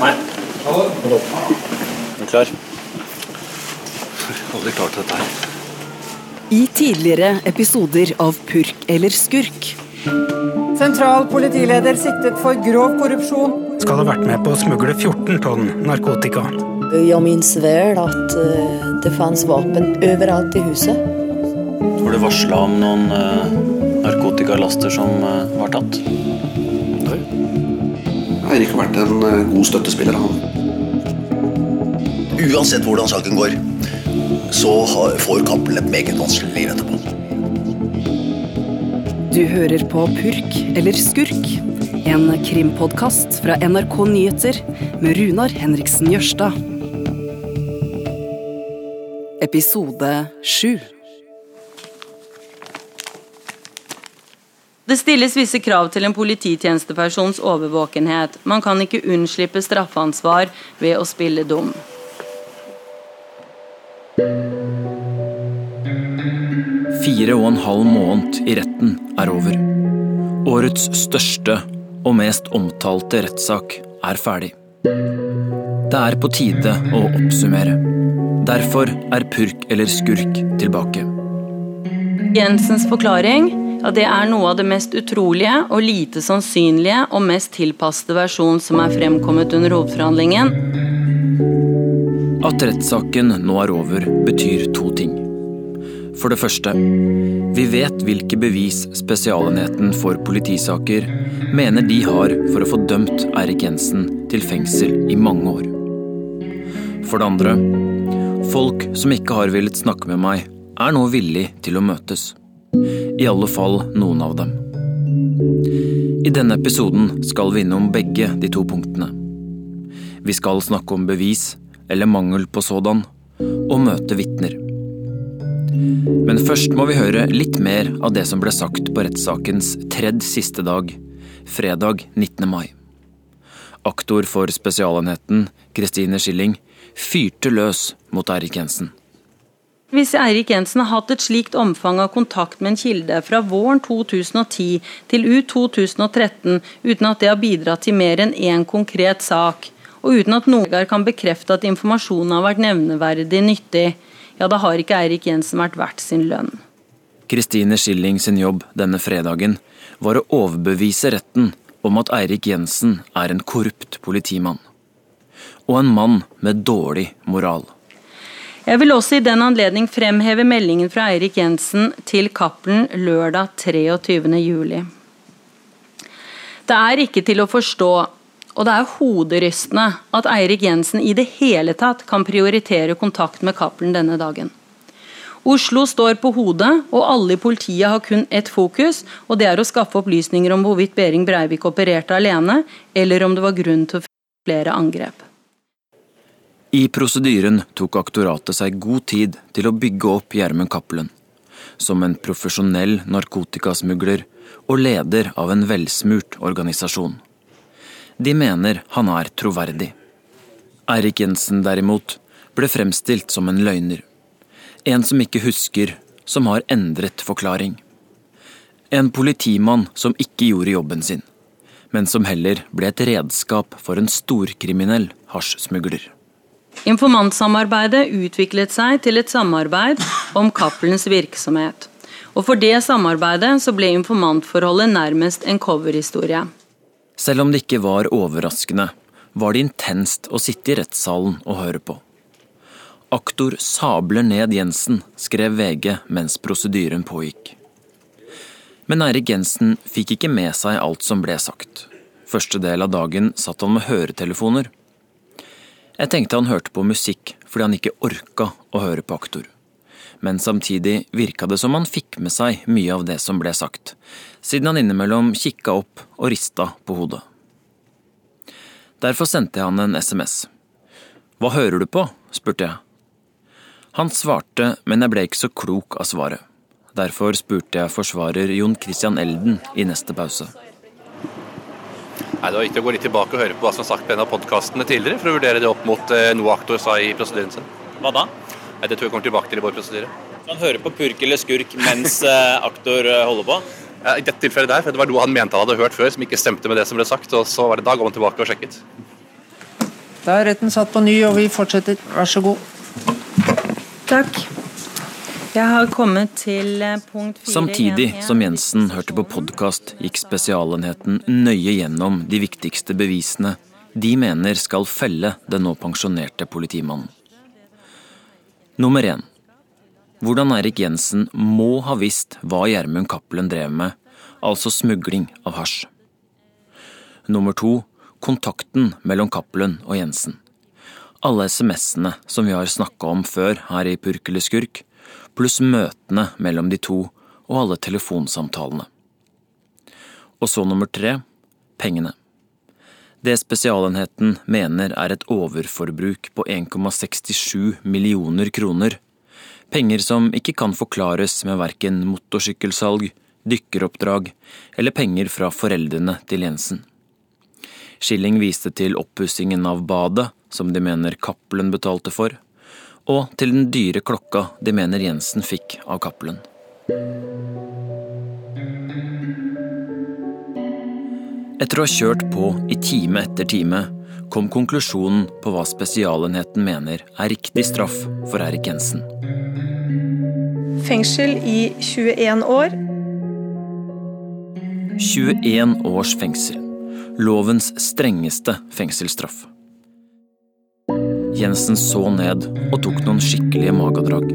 Nei. Er du klar? Aldri klart dette her. I tidligere episoder av Purk eller skurk. Sentral politileder siktet for grov korrupsjon. Skal ha vært med på å smugle 14 tonn narkotika. Jeg minns vel att eh, det fanns vapen overalt i huset. Var du varsla om noen eh, narkotikalaster som eh, var tatt? Eirik har vært en eh, god støttespiller. han. Uansett hvordan saken går, så får Cappelen et meget vanskelig liv etterpå. Du hører på Purk eller skurk. En krimpodkast fra NRK Nyheter med Runar Henriksen Jørstad. Episode sju. Det stilles visse krav til en polititjenestepersons overvåkenhet. Man kan ikke unnslippe straffansvar ved å spille dum. Fire og en halv måned i retten er over. Årets største og mest omtalte rettssak er ferdig. Det er på tide å oppsummere. Derfor er purk eller skurk tilbake. Jensens forklaring ja, det er noe av det mest utrolige og lite sannsynlige og mest tilpassede versjon som er fremkommet under hovedforhandlingen. At rettssaken nå er over, betyr to ting. For det første, vi vet hvilke bevis Spesialenheten for politisaker mener de har for å få dømt Eirik Jensen til fengsel i mange år. For det andre, folk som ikke har villet snakke med meg, er nå villig til å møtes. I alle fall noen av dem. I denne episoden skal vi innom begge de to punktene. Vi skal snakke om bevis, eller mangel på sådan, og møte vitner. Men først må vi høre litt mer av det som ble sagt på rettssakens tredje siste dag, fredag 19. mai. Aktor for Spesialenheten, Kristine Schilling, fyrte løs mot Eirik Jensen. Hvis Eirik Jensen har hatt et slikt omfang av kontakt med en kilde fra våren 2010 til ut 2013 uten at det har bidratt til mer enn én konkret sak, og uten at noen kan bekrefte at informasjonen har vært nevneverdig nyttig, ja, da har ikke Eirik Jensen vært verdt sin lønn. Kristine Schilling sin jobb denne fredagen var å overbevise retten om at Eirik Jensen er en korrupt politimann. Og en mann med dårlig moral. Jeg vil også i den anledning fremheve meldingen fra Eirik Jensen til Cappelen lørdag 23. juli. Det er ikke til å forstå, og det er hoderystende, at Eirik Jensen i det hele tatt kan prioritere kontakt med Cappelen denne dagen. Oslo står på hodet, og alle i politiet har kun ett fokus, og det er å skaffe opplysninger om hvorvidt Behring Breivik opererte alene, eller om det var grunn til flere angrep. I prosedyren tok aktoratet seg god tid til å bygge opp Gjermund Cappelen. Som en profesjonell narkotikasmugler og leder av en velsmurt organisasjon. De mener han er troverdig. Eirik Jensen derimot ble fremstilt som en løgner. En som ikke husker, som har endret forklaring. En politimann som ikke gjorde jobben sin, men som heller ble et redskap for en storkriminell hasjsmugler. Informantsamarbeidet utviklet seg til et samarbeid om Cappelens virksomhet. Og for det samarbeidet så ble informantforholdet nærmest en coverhistorie. Selv om det ikke var overraskende, var det intenst å sitte i rettssalen og høre på. Aktor sabler ned Jensen, skrev VG mens prosedyren pågikk. Men Eirik Jensen fikk ikke med seg alt som ble sagt. Første del av dagen satt han med høretelefoner. Jeg tenkte han hørte på musikk fordi han ikke orka å høre på aktor. Men samtidig virka det som han fikk med seg mye av det som ble sagt, siden han innimellom kikka opp og rista på hodet. Derfor sendte jeg han en SMS. Hva hører du på? spurte jeg. Han svarte, men jeg ble ikke så klok av svaret. Derfor spurte jeg forsvarer Jon Christian Elden i neste pause. Nei, Det var viktig å gå litt tilbake og høre på hva som er sagt på en av podkastene tidligere, for å vurdere det opp mot eh, noe aktor sa i prosedyren sin. Hva da? Nei, Det tror jeg kommer tilbake til i vår prosedyre. Han hører på purk eller skurk mens eh, aktor eh, holder på? Ja, I dette tilfellet der, for det var noe han mente han hadde hørt før som ikke stemte med det som ble sagt, og så var det da går man tilbake og sjekket. Da er retten satt på ny, og vi fortsetter. Vær så god. Takk. Jeg har kommet til eh, punkt 4. Samtidig som Jensen hørte på podkast, gikk Spesialenheten nøye gjennom de viktigste bevisene de mener skal felle den nå pensjonerte politimannen. Nummer én. Hvordan Eirik Jensen må ha visst hva Gjermund Cappelen drev med, altså smugling av hasj. Nummer to kontakten mellom Cappelen og Jensen. Alle SMS-ene som vi har snakka om før her i Purkeleskurk, skurk, pluss møtene mellom de to og alle telefonsamtalene. Og så nummer tre pengene. Det Spesialenheten mener er et overforbruk på 1,67 millioner kroner. Penger som ikke kan forklares med verken motorsykkelsalg, dykkeroppdrag eller penger fra foreldrene til Jensen. Schilling viste til oppussingen av badet, som de mener Cappelen betalte for, og til den dyre klokka de mener Jensen fikk av Cappelen. Etter å ha kjørt på i time etter time, kom konklusjonen på hva Spesialenheten mener er riktig straff for Erik Jensen. Fengsel i 21 år. 21 års fengsel. Lovens strengeste fengselsstraff. Jensen så ned og tok noen skikkelige magedrag.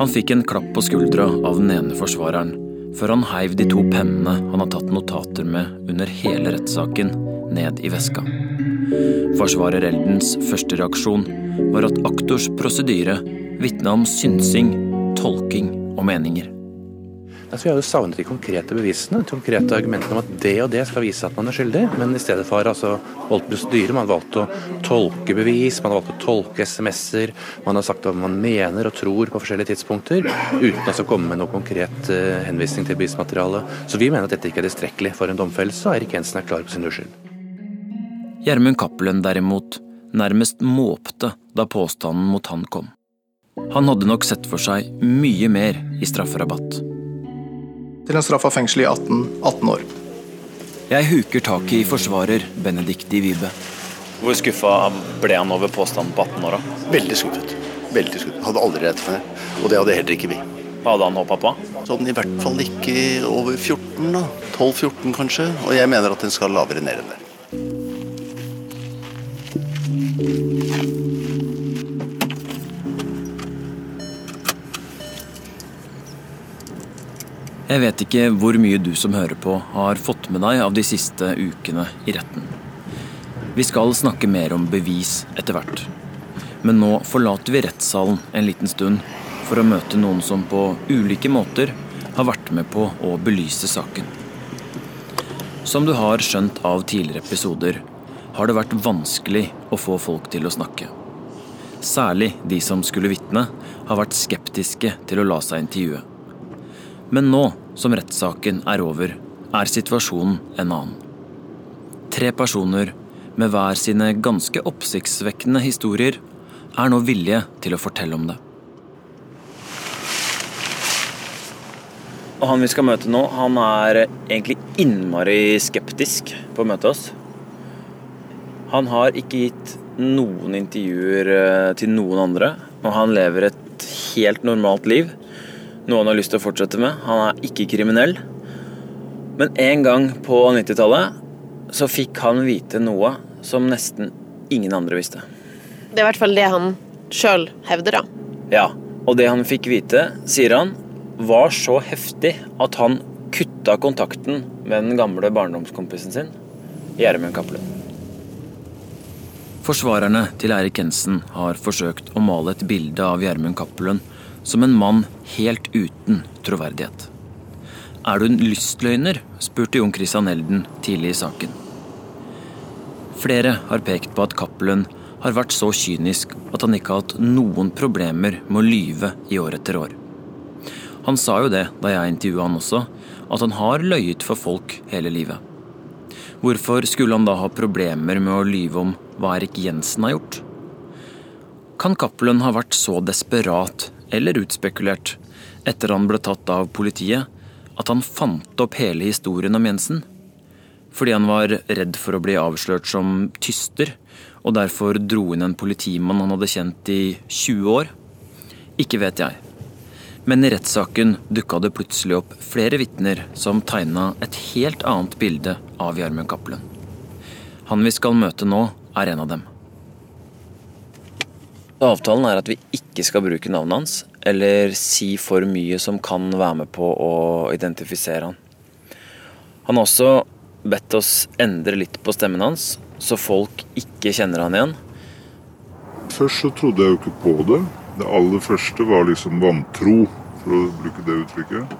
Han fikk en klapp på skuldra av den ene forsvareren, før han heiv de to pennene han har tatt notater med under hele rettssaken, ned i veska. Forsvarer Eldens første reaksjon var at aktors prosedyre vitna om synsing, tolking og meninger. Altså, vi har jo savnet de konkrete bevisene, de konkrete argumentene om at det og det skal vise at man er skyldig, men i stedet for altså, valgt prosedyre. Man har valgt å tolke bevis, man har valgt å tolke SMS-er, man har sagt hva man mener og tror på forskjellige tidspunkter, uten å komme med noe konkret uh, henvisning til bevismateriale. Så vi mener at dette ikke er tilstrekkelig for en domfellelse, og Eirik Jensen er klar på sin uskyld. Gjermund Cappelen derimot nærmest måpte da påstanden mot han kom. Han hadde nok sett for seg mye mer i strafferabatt til en straff av fengsel i 18, 18 år. Jeg huker tak i forsvarer Benedicte Vibe. Hvor skuffa ble han over påstanden på 18 år? da? Veldig skuffet. Veldig skuffet. Hadde aldri rett for det. Og det hadde heller ikke vi. Hva hadde han håpa på? Sånn i hvert fall ikke over 14, da. 12-14 kanskje. Og jeg mener at den skal lavere ned enn det. Jeg vet ikke hvor mye du som hører på har fått med deg av de siste ukene i retten. Vi skal snakke mer om bevis etter hvert. Men nå forlater vi rettssalen en liten stund for å møte noen som på ulike måter har vært med på å belyse saken. Som du har skjønt av tidligere episoder, har det vært vanskelig å få folk til å snakke. Særlig de som skulle vitne, har vært skeptiske til å la seg intervjue. Men nå som rettssaken er over, er situasjonen en annen. Tre personer med hver sine ganske oppsiktsvekkende historier er nå villige til å fortelle om det. Og Han vi skal møte nå, han er egentlig innmari skeptisk på å møte oss. Han har ikke gitt noen intervjuer eh, til noen andre, og han lever et helt normalt liv noe han har lyst til å fortsette med. Han er ikke kriminell. Men en gang på 90-tallet så fikk han vite noe som nesten ingen andre visste. Det er i hvert fall det han sjøl hevder, da. Ja, og det han fikk vite, sier han, var så heftig at han kutta kontakten med den gamle barndomskompisen sin, Gjermund Cappelen. Forsvarerne til Eirik Jensen har forsøkt å male et bilde av Gjermund Cappelen som en mann helt uten troverdighet. Er du en lystløgner? spurte Jon Christian Elden tidlig i saken. Flere har pekt på at Cappelen har vært så kynisk at han ikke har hatt noen problemer med å lyve i år etter år. Han sa jo det da jeg intervjua han også, at han har løyet for folk hele livet. Hvorfor skulle han da ha problemer med å lyve om hva Erik Jensen har gjort? Kan Cappelen ha vært så desperat eller utspekulert etter han ble tatt av politiet, at han fant opp hele historien om Jensen? Fordi han var redd for å bli avslørt som tyster, og derfor dro inn en politimann han hadde kjent i 20 år? Ikke vet jeg. Men i rettssaken dukka det plutselig opp flere vitner som tegna et helt annet bilde av Gjermund Cappelen. Han vi skal møte nå, er en av dem. Avtalen er at vi ikke skal bruke navnet hans, eller si for mye som kan være med på å identifisere han. Han har også bedt oss endre litt på stemmen hans, så folk ikke kjenner han igjen. Først så trodde jeg jo ikke på det. Det aller første var liksom vantro, for å bruke det uttrykket.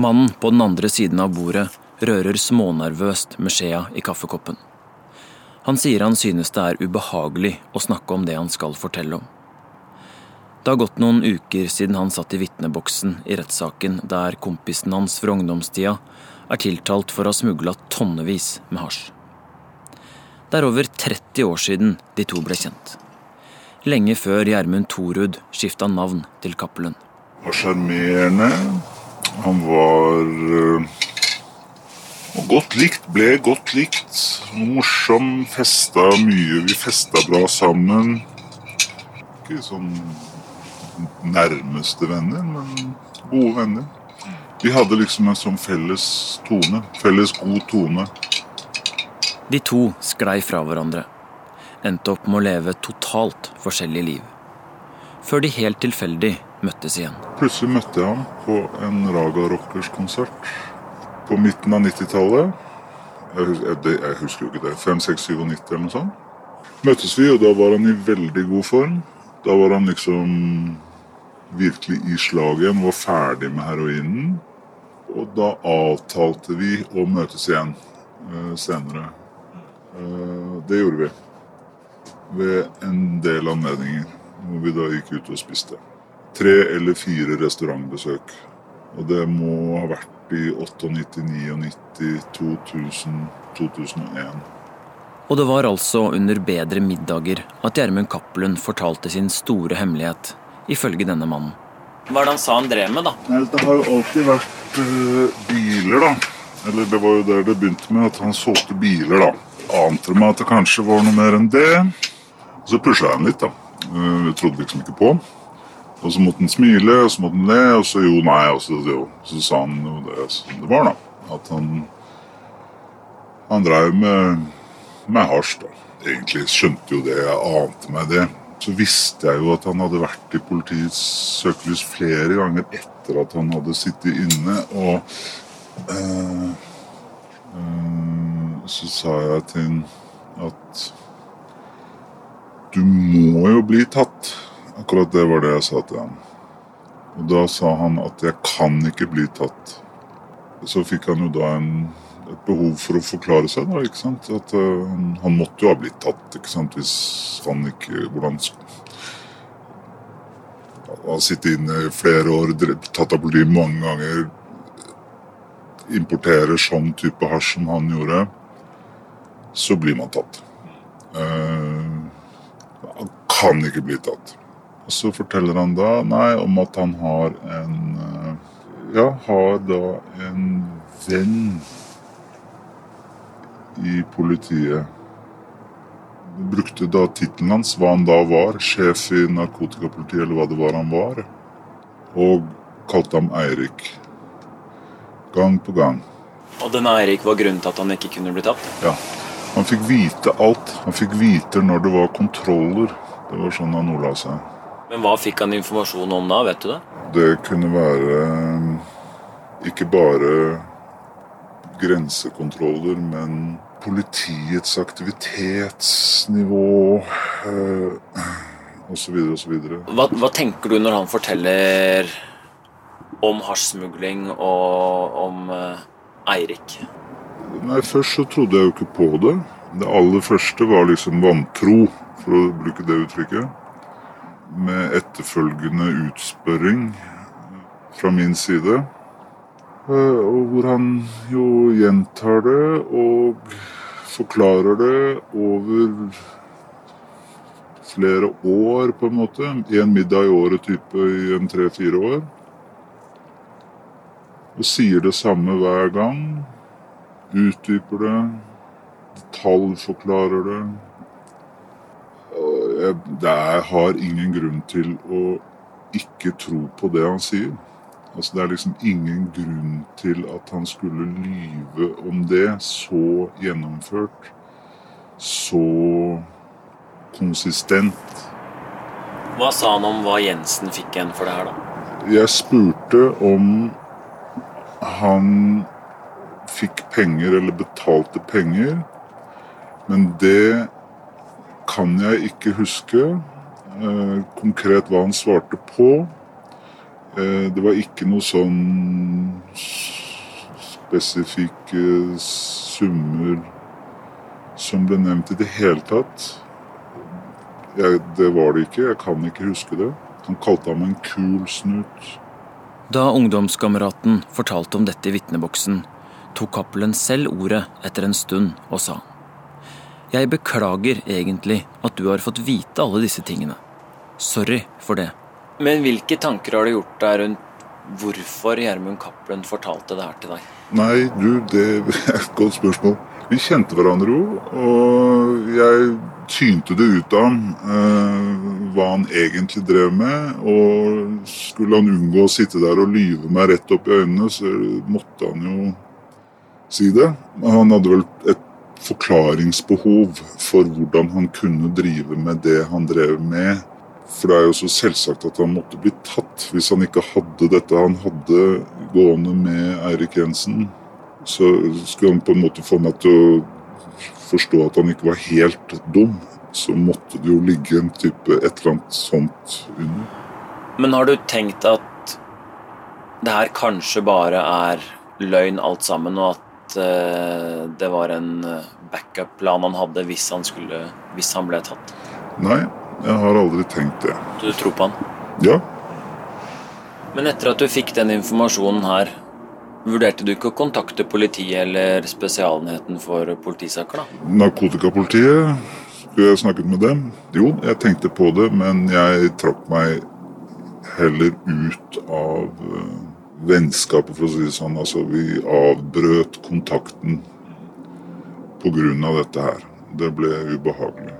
Mannen på den andre siden av bordet rører smånervøst med skjea i kaffekoppen. Han sier han synes det er ubehagelig å snakke om det han skal fortelle om. Det har gått noen uker siden han satt i vitneboksen i rettssaken der kompisen hans fra ungdomstida er tiltalt for å ha smugla tonnevis med hasj. Det er over 30 år siden de to ble kjent. Lenge før Gjermund Thorud skifta navn til Cappelen. Sjarmerende. Han var øh, godt likt, ble godt likt. Morsom, festa mye. Vi festa bra sammen. Ikke sånn nærmeste venner, men gode venner. Vi hadde liksom en sånn felles tone. Felles god tone. De to sklei fra hverandre. Endte opp med å leve totalt forskjellige liv. Før de helt tilfeldig møttes igjen. Plutselig møtte jeg ham på en Raga Rockers-konsert på midten av 90-tallet. Jeg, jeg, husker jo ikke det. 5, 6, 97 eller noe sånt. Møttes vi, og da var han i veldig god form. Da var han liksom virkelig i slaget igjen, var ferdig med heroinen. Og da avtalte vi å møtes igjen uh, senere. Uh, det gjorde vi. Ved en del anledninger hvor vi da gikk ut og spiste. Tre eller fire restaurantbesøk. Og det må ha vært i 98, 99, 2000, 2001. Og det var altså under bedre middager at Gjermund Cappelen fortalte sin store hemmelighet, ifølge denne mannen. Hva er det han sa han drev med, da? Nei, Det har jo alltid vært uh, biler, da. Eller det var jo der det begynte med, at han solgte biler, da. Ante meg at det kanskje var noe mer enn det. Og så pusha jeg han litt, da. Uh, jeg trodde liksom ikke på. Og så måtte han smile, og så måtte han le, og så jo, nei. Og så, jo, så sa han jo det som det var, da. At han Han dreiv med, med hasj, da. Egentlig skjønte jo det, jeg ante meg det. Så visste jeg jo at han hadde vært i politiets søkelys flere ganger etter at han hadde sittet inne, og øh, øh, så sa jeg til ham at du må jo bli tatt. Akkurat det var det jeg sa til ham. Og da sa han at jeg kan ikke bli tatt. Så fikk han jo da en, et behov for å forklare seg, da, ikke sant. At uh, han, måtte jo ha blitt tatt, ikke sant. Hvis han ikke Hvordan Han sittet inne i flere år, tatt av politiet mange ganger. Importerer sånn type hasj som han gjorde. Så blir man tatt. Uh, han kan ikke bli tatt. Og så forteller han da nei, om at han har en Ja, har da en venn i politiet. Brukte da tittelen hans, hva han da var, sjef i narkotikapolitiet, eller hva det var han var. Og kalte ham Eirik. Gang på gang. Og denne Eirik var grunnen til at han ikke kunne bli tatt? Ja. Han fikk vite alt. Han fikk vite når det var kontroller. Det var sånn han ordla seg. Men hva fikk han informasjon om da, vet du det? Det kunne være ikke bare grensekontroller, men politiets aktivitetsnivå osv. osv. Hva, hva tenker du når han forteller om hasjsmugling og om uh, Eirik? Nei, Først så trodde jeg jo ikke på det. Det aller første var liksom vantro, for å bruke det uttrykket. Med etterfølgende utspørring fra min side. Og hvor han jo gjentar det og forklarer det over flere år, på en måte. En middag i året type i en tre-fire år. Og sier det samme hver gang. utdyper det, detaljforklarer det. Jeg, er, har ingen grunn til å ikke tro på det han sier. Altså Det er liksom ingen grunn til at han skulle lyve om det så gjennomført. Så konsistent. Hva sa han om hva Jensen fikk igjen for det her, da? Jeg spurte om han fikk penger eller betalte penger, men det kan jeg ikke huske eh, konkret hva han svarte på. Eh, det var ikke noe sånn spesifikke summer som ble nevnt i det hele tatt. Jeg, det var det ikke. Jeg kan ikke huske det. Han kalte ham en kul snut. Da ungdomskameraten fortalte om dette i vitneboksen, tok Cappelen selv ordet etter en stund og sa Jeg beklager egentlig at du har fått vite alle disse tingene. Sorry for det. Men hvilke tanker har du gjort deg rundt hvorfor Gjermund Cappelen fortalte det her til deg? Nei, du, det er et godt spørsmål. Vi kjente hverandre jo, og jeg tynte det ut av ham eh, hva han egentlig drev med. Og skulle han unngå å sitte der og lyve meg rett opp i øynene, så måtte han jo si det. Han hadde vel et forklaringsbehov for hvordan han kunne drive med det han drev med. For det er jo så selvsagt at han måtte bli tatt hvis han ikke hadde dette han hadde gående med Eirik Jensen. Så skulle han på en måte få meg til å forstå at han ikke var helt dum. Så måtte det jo ligge en type et eller annet sånt under. Men har du tenkt at det her kanskje bare er løgn alt sammen, og at uh, det var en backup-plan han hadde hvis han, skulle, hvis han ble tatt? Nei, jeg har aldri tenkt det. Du tror på han? Ja. Men etter at du fikk den informasjonen her, vurderte du ikke å kontakte politiet eller Spesialenheten for politisaker, da? Narkotikapolitiet, skulle jeg snakket med dem? Jo, jeg tenkte på det, men jeg trakk meg heller ut av uh, vennskapet, for å si det sånn. Altså, vi avbrøt kontakten av dette her. Det ble ubehagelig.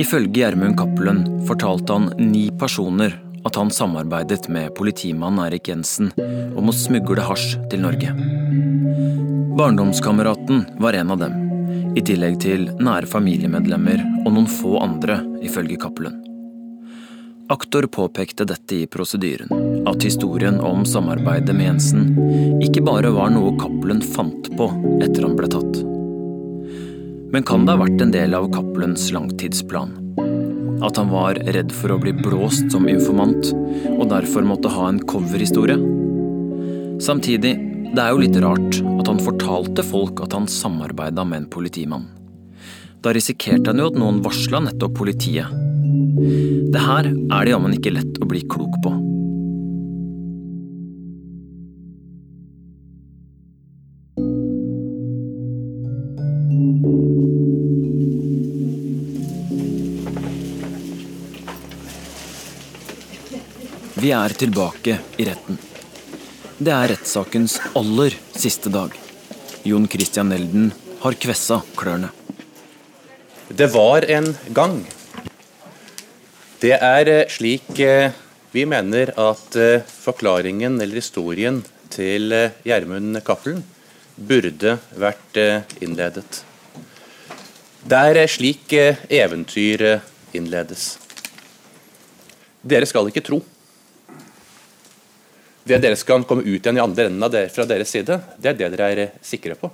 Ifølge Gjermund Cappelen fortalte han ni personer at han samarbeidet med politimannen Erik Jensen om å smugle hasj til Norge. Barndomskameraten var en av dem, i tillegg til nære familiemedlemmer og noen få andre, ifølge Cappelen. Aktor påpekte dette i prosedyren, at historien om samarbeidet med Jensen ikke bare var noe Cappelen fant på etter han ble tatt. Men kan det ha vært en del av Cappelens langtidsplan? At han var redd for å bli blåst som informant, og derfor måtte ha en coverhistorie? Samtidig, det er jo litt rart at han fortalte folk at han samarbeida med en politimann. Da risikerte han jo at noen varsla nettopp politiet. Det her er det jammen ikke lett å bli klok på. Vi er tilbake i retten. Det er rettssakens aller siste dag. Jon Christian Elden har kvessa klørne. Det var en gang. Det er eh, slik eh, vi mener at eh, forklaringen eller historien til Gjermund Cappelen burde vært innledet. Det er slik eventyr innledes. Dere skal ikke tro. Det dere skal komme ut igjen i andre enden av det, fra deres side, det er det dere er sikre på.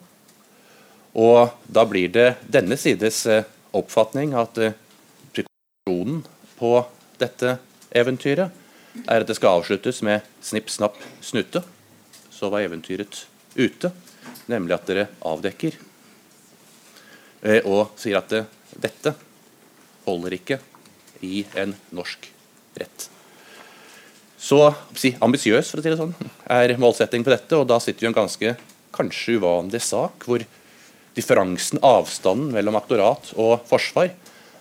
Og da blir det denne sides oppfatning at konklusjonen på dette eventyret er at det skal avsluttes med snipp, snapp, snute. Så var eventyret ute. Nemlig at dere avdekker eh, og sier at dette holder ikke i en norsk rett. Så si, ambisiøs, for å si det sånn, er målsetting på dette. Og da sitter vi i en ganske kanskje uvanlig sak, hvor differansen, avstanden mellom aktorat og forsvar,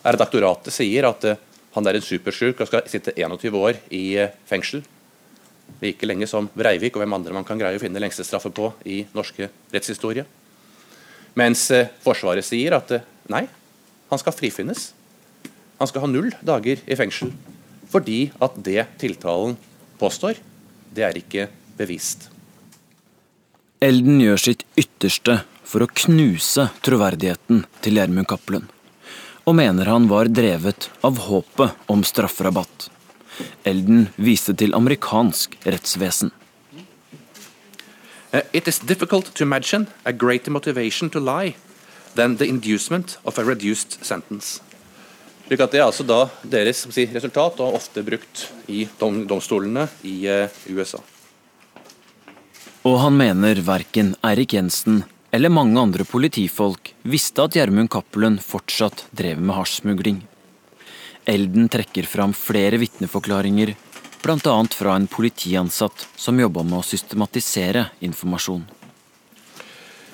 er at aktoratet sier at uh, han er en supersjuk og skal sitte 21 år i uh, fengsel. like lenge som Breivik og hvem andre man kan greie å finne lengstestraffer på i norske rettshistorie. Mens uh, Forsvaret sier at nei, han skal frifinnes. Han skal ha null dager i fengsel. Fordi at det tiltalen påstår, det er ikke bevist. Elden gjør sitt ytterste for å knuse troverdigheten til Gjermund Cappelen, og mener han var drevet av håpet om strafferabatt. Elden viste til amerikansk rettsvesen. Uh, it is difficult to imagine a greater motivation to lie than the inducement of a reduced sentence. Slik at Det er altså da deres si, resultat, og ofte brukt i dom, domstolene i eh, USA. Og han mener verken Eirik Jensen eller mange andre politifolk visste at Gjermund Cappelen fortsatt drev med hasjsmugling. Elden trekker fram flere vitneforklaringer, bl.a. fra en politiansatt som jobba med å systematisere informasjon.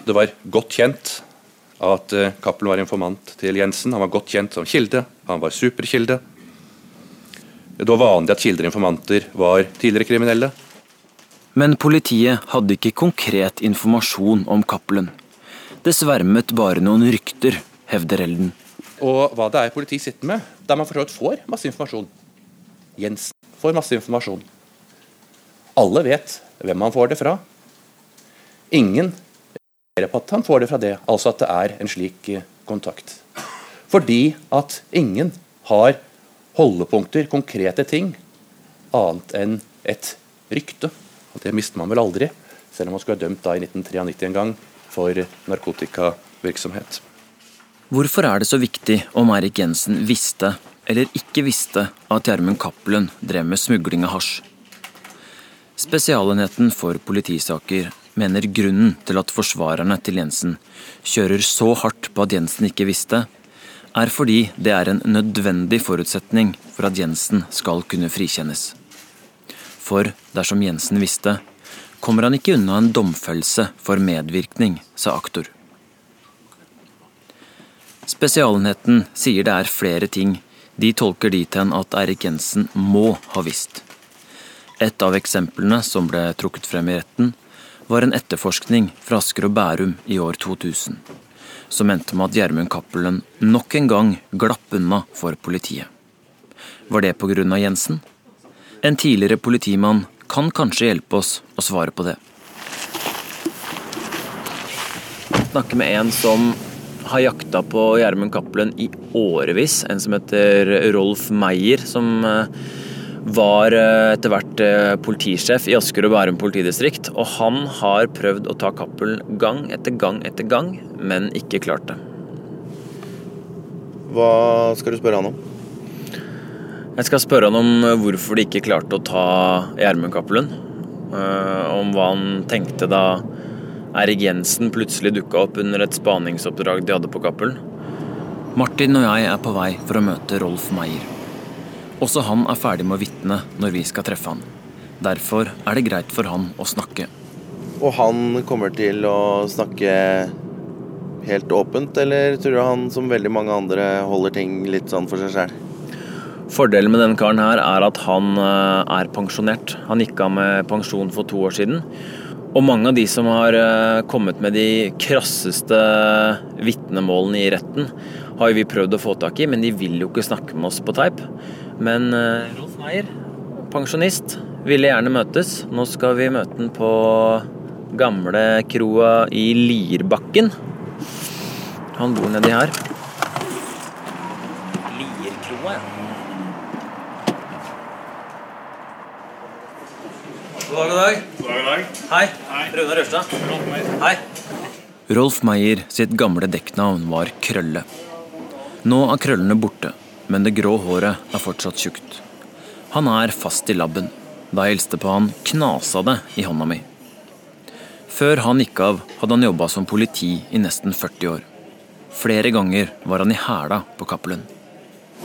Det var godt kjent at uh, Cappelen var informant til Jensen. Han var godt kjent som kilde. Han var superkilde. Det var vanlig at kilder og informanter var tidligere kriminelle. Men politiet hadde ikke konkret informasjon om Cappelen. Det svermet bare noen rykter, hevder Elden. Og hva det er politiet sitter med, der man for får masse informasjon. Jensen får masse informasjon. Alle vet hvem han får det fra. Ingen på at han får det fra det, altså at det er en slik eh, kontakt. Fordi at ingen har holdepunkter, konkrete ting, annet enn et rykte. Og Det mister man vel aldri, selv om man skulle ha dømt da i 1993 en gang for narkotikavirksomhet. Hvorfor er det så viktig om Eirik Jensen visste eller ikke visste at Gjermund Cappelen drev med smugling av hasj? Spesialenheten for politisaker mener grunnen til at forsvarerne til Jensen kjører så hardt på at Jensen ikke visste, er fordi det er en nødvendig forutsetning for at Jensen skal kunne frikjennes. For dersom Jensen visste, kommer han ikke unna en domfellelse for medvirkning, sa aktor. Spesialenheten sier det er flere ting de tolker dit hen at Erik Jensen må ha visst. Et av eksemplene som ble trukket frem i retten, var en etterforskning fra Asker og Bærum i år 2000, som endte med at Gjermund Cappelen nok en gang glapp unna for politiet. Var det pga. Jensen? En tidligere politimann kan kanskje hjelpe oss å svare på det. Snakke med en som har jakta på Gjermund Cappelen i årevis. En som heter Rolf Meyer, som var etter hvert politisjef i Asker og Bærum politidistrikt. Og han har prøvd å ta Cappelen gang etter gang etter gang, men ikke klart det. Hva skal du spørre han om? Jeg skal spørre han om hvorfor de ikke klarte å ta Gjermund Cappelen. Om hva han tenkte da Erik Jensen plutselig dukka opp under et spaningsoppdrag de hadde på Cappelen. Martin og jeg er på vei for å møte Rolf Meyer. Også han er ferdig med å vitne når vi skal treffe han. Derfor er det greit for han å snakke. Og han kommer til å snakke helt åpent, eller tror du han som veldig mange andre holder ting litt sånn for seg sjæl? Fordelen med denne karen her er at han er pensjonert. Han gikk av med pensjon for to år siden. Og mange av de som har kommet med de krasseste vitnemålene i retten, har vi prøvd å få tak i, men de vil jo ikke snakke med oss på teip. Men Rolf Meier, pensjonist, ville gjerne møtes. Nå skal vi møte han på gamle kroa i Lierbakken. Han bor nedi her. Lierkroa, ja. God dag, god dag. Hei. Rune Rørstad. Hei. Rolf Meier sitt gamle dekknavn var Krølle. Nå er krøllene borte, men det grå håret er fortsatt tjukt. Han er fast i labben. Da jeg hilste på han, knasa det i hånda mi. Før han gikk av, hadde han jobba som politi i nesten 40 år. Flere ganger var han i hæla på Cappelen.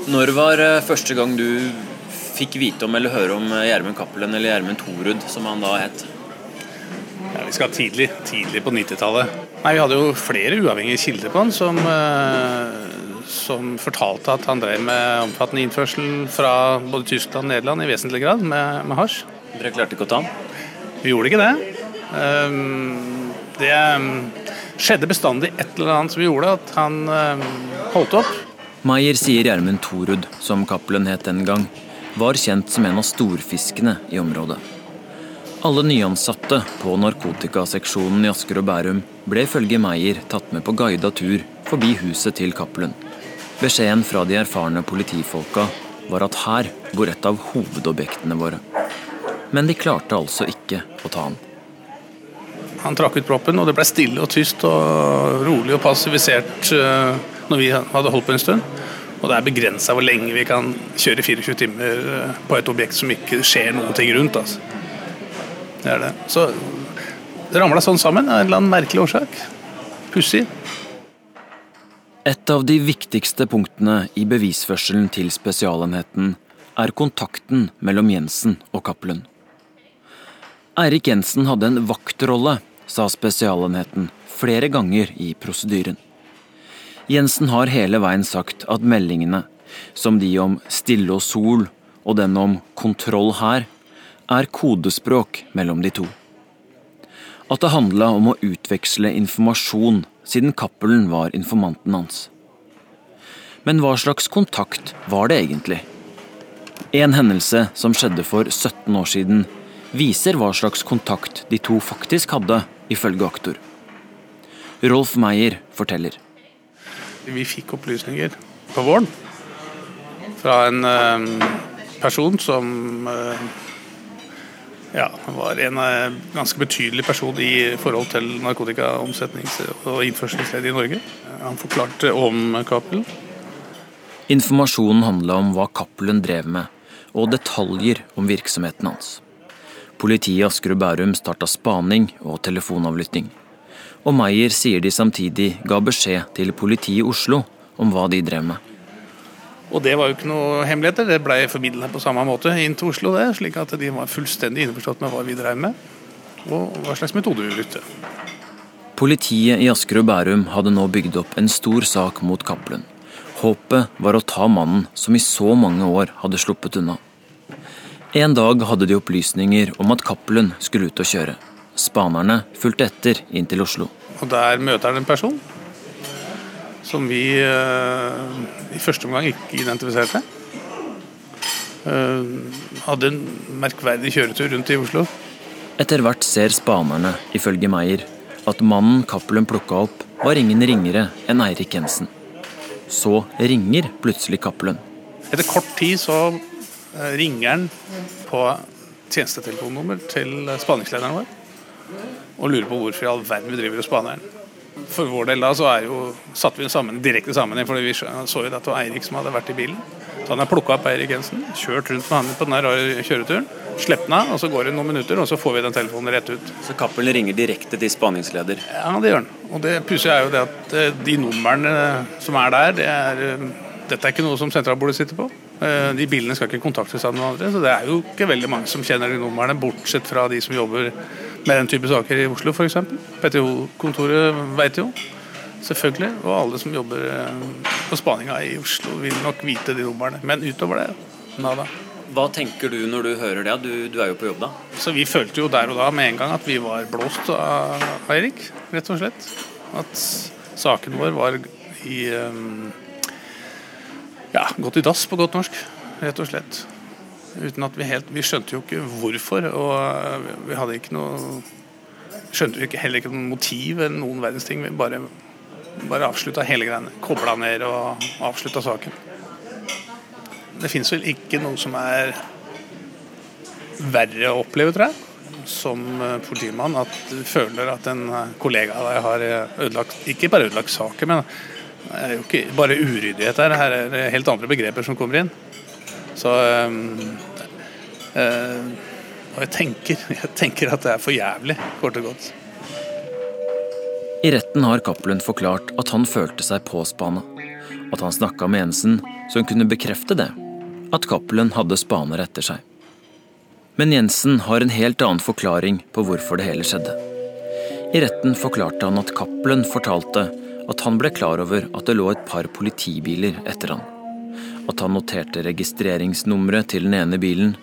Når var første gang du fikk vite om eller høre om Gjermund Cappelen, eller Gjermund Torud, som han da het? Ja, Vi skal tidlig, tidlig på 90-tallet. Nei, Vi hadde jo flere uavhengige kilder på han som, som fortalte at han drev med omfattende innførsel fra både Tyskland og Nederland i vesentlig grad med, med hasj. Dere klarte ikke å ta ham? Vi gjorde ikke det. Ehm, Det ehm, skjedde bestandig et eller annet som gjorde at han ehm, holdt opp. Meyer sier Gjermund Thorud, som Cappelen het den gang, var kjent som en av storfiskene i området. Alle nyansatte på narkotikaseksjonen i Asker og Bærum ble ifølge Meyer tatt med på guida tur forbi huset til Cappelen. Beskjeden fra de erfarne politifolka var at her bor et av hovedobjektene våre. Men de klarte altså ikke å ta han. Han trakk ut proppen, og det ble stille og tyst og rolig og passivisert eh, når vi hadde holdt på en stund. Og det er begrensa hvor lenge vi kan kjøre 24 timer eh, på et objekt som ikke skjer noen ting rundt. Altså. Det er det. Så det ramla sånn sammen av en eller annen merkelig årsak. Pussig. Et av de viktigste punktene i bevisførselen til Spesialenheten er kontakten mellom Jensen og Cappelen. Eirik Jensen hadde en vaktrolle, sa Spesialenheten flere ganger i prosedyren. Jensen har hele veien sagt at meldingene, som de om Stille og Sol og den om Kontroll her, er kodespråk mellom de to. At det handla om å utveksle informasjon, siden Cappelen var informanten hans. Men hva slags kontakt var det egentlig? En hendelse som skjedde for 17 år siden, viser hva slags kontakt de to faktisk hadde, ifølge aktor. Rolf Meyer forteller. Vi fikk opplysninger på våren fra en eh, person som eh, han var en eh, ganske betydelig person i forhold til narkotikaomsetnings- og innførselsledd i Norge. Han forklarte om Cappelen. Informasjonen handla om hva Cappelen drev med, og detaljer om virksomheten hans. Politiet i Asker og Bærum starta spaning og telefonavlytting. Og Meyer sier de samtidig ga beskjed til politiet i Oslo om hva de drev med. Og det var jo ikke noe hemmeligheter, det ble formidla på samme måte inn til Oslo, det, slik at de var fullstendig innforstått med hva vi drev med, og hva slags metode vi brukte. Politiet i Asker og Bærum hadde nå bygd opp en stor sak mot Cappelen. Håpet var å ta mannen som i så mange år hadde sluppet unna. En dag hadde de opplysninger om at Cappelen skulle ut og kjøre. Spanerne fulgte etter inn til Oslo. Og der møter han en person som vi eh, i første omgang ikke identifiserte. Eh, hadde en merkverdig kjøretur rundt i Oslo. Etter hvert ser spanerne, ifølge Meyer, at mannen Cappelen plukka opp, var ingen ringere enn Eirik Jensen. Så ringer plutselig Cappelen. Etter kort tid så eh, ringer han på tjenestetelefonnummer til spaningslederen vår og lurer på hvorfor i all verden vi driver og spaner han. For vår del da så er jo, satte vi sammen direkte sammen, for vi så jo at det var Eirik som hadde vært i bilen. Så han har plukka opp Eirik Jensen, kjørt rundt med han på den rare kjøreturen, Slipper den av, og så går det noen minutter, og så får vi den telefonen rett ut. Så Cappelen ringer direkte til spaningsleder? Ja, det gjør han. Og det pussige er jo det at eh, de numrene som er der, det er, eh, dette er ikke noe som sentralbordet sitter på. Eh, de bilene skal ikke kontaktes av noen andre, så det er jo ikke veldig mange som kjenner de numrene, bortsett fra de som jobber med den type saker i Oslo f.eks. PTO-kontoret vet jo, selvfølgelig. Og alle som jobber på spaninga i Oslo vil nok vite de numrene. Men utover det, nada. Hva tenker du når du hører det? Du, du, er jo på jobb da. Så Vi følte jo der og da med en gang at vi var blåst av Eirik, rett og slett. At saken vår var i um, ja, gått i dass på godt norsk, rett og slett. Uten at vi helt Vi skjønte jo ikke hvorfor, og vi hadde ikke noe Skjønte jo heller ikke noe motiv eller noen verdens ting. Vi bare, bare avslutta hele greiene. Kobla ned og avslutta saken. Det fins vel ikke noe som er verre å oppleve, tror jeg, som politimann. At du føler at en kollega av deg har ødelagt Ikke bare ødelagt saken, men det er jo ikke bare uryddighet her. Her er det helt andre begreper som kommer inn. Så øh, Og jeg tenker, jeg tenker at det er for jævlig, kort og godt. I retten har Cappelen forklart at han følte seg påspana. At han snakka med Jensen, som kunne bekrefte det. At Cappelen hadde spaner etter seg. Men Jensen har en helt annen forklaring på hvorfor det hele skjedde. I retten forklarte han at Cappelen fortalte at han ble klar over at det lå et par politibiler etter han. At han noterte registreringsnummeret til den ene bilen,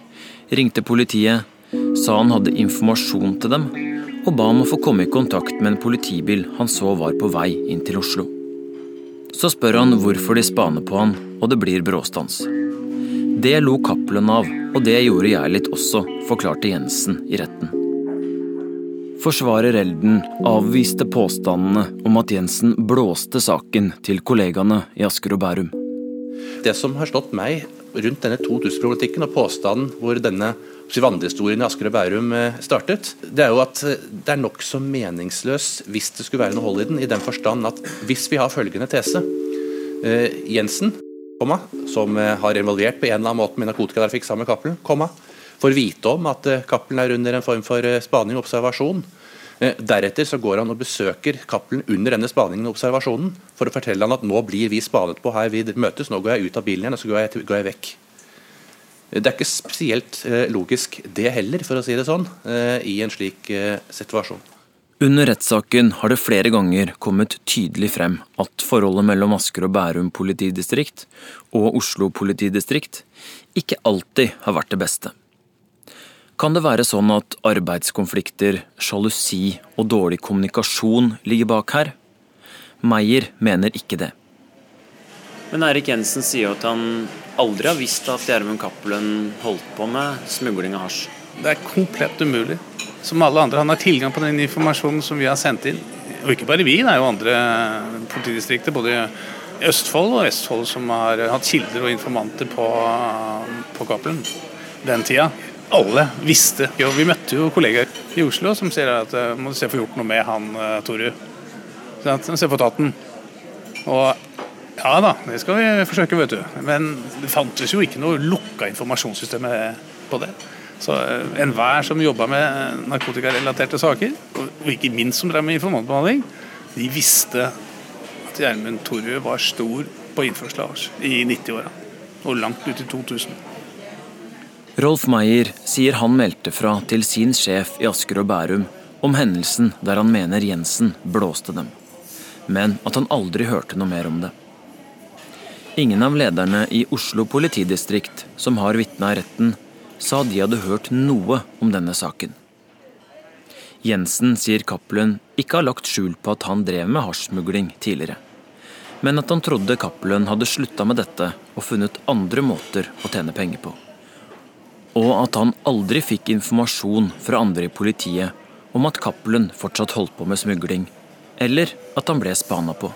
ringte politiet, sa han hadde informasjon til dem, og ba om å få komme i kontakt med en politibil han så var på vei inn til Oslo. Så spør han hvorfor de spaner på han, og det blir bråstans. Det lo Cappelen av, og det gjorde jeg litt også, forklarte Jensen i retten. Forsvarer Elden avviste påstandene om at Jensen blåste saken til kollegaene i Asker og Bærum. Det som har slått meg rundt denne 2000-problematikken og påstanden hvor denne vandrehistorien i Asker og Bærum eh, startet, det er jo at eh, det er nokså meningsløs hvis det skulle være noe hold i den, i den forstand at hvis vi har følgende tese eh, Jensen, som har involvert på en eller annen måte med narkotikatrafikk sammen med Cappelen, får vite om at Cappelen er under en form for spaning og observasjon. Deretter så går han og besøker Cappelen under denne spaningen og observasjonen for å fortelle han at nå blir vi spanet på her vi møtes, nå går jeg ut av bilen igjen og så går jeg, går jeg vekk. Det er ikke spesielt logisk det heller, for å si det sånn, i en slik situasjon. Under rettssaken har det flere ganger kommet tydelig frem at forholdet mellom Asker og Bærum politidistrikt og Oslo politidistrikt ikke alltid har vært det beste. Kan det være sånn at arbeidskonflikter, sjalusi og dårlig kommunikasjon ligger bak her? Meyer mener ikke det. Men Erik Jensen sier jo at han aldri har visst at Gjermund Cappelen holdt på med smugling av hasj. Det er komplett umulig. Som alle andre. Han har tilgang på den informasjonen som vi har sendt inn. Og ikke bare vi, det er jo andre politidistrikter, både i Østfold og Vestfold, som har hatt kilder og informanter på, på Cappelen den tida. Alle visste. Jo, vi møtte jo kollegaer i Oslo som sier at må du se få gjort noe med han Toru. Se på tatten. Og ja da, det skal vi forsøke, vet du. Men det fantes jo ikke noe lukka informasjonssystem på det. Så enhver som jobba med narkotikarelaterte saker, og ikke minst som drev med informantbehandling, de visste at Gjermund Torjø var stor på innførsel av oss i 90-åra. Og langt ut i 2000. Rolf Meyer sier han meldte fra til sin sjef i Asker og Bærum om hendelsen der han mener Jensen blåste dem, men at han aldri hørte noe mer om det. Ingen av lederne i Oslo politidistrikt som har vitna i retten, sa de hadde hørt noe om denne saken. Jensen sier Cappelen ikke har lagt skjul på at han drev med hasjsmugling tidligere, men at han trodde Cappelen hadde slutta med dette og funnet andre måter å tjene penger på. Og at han aldri fikk informasjon fra andre i politiet om at Cappelen fortsatt holdt på med smugling, eller at han ble spana på.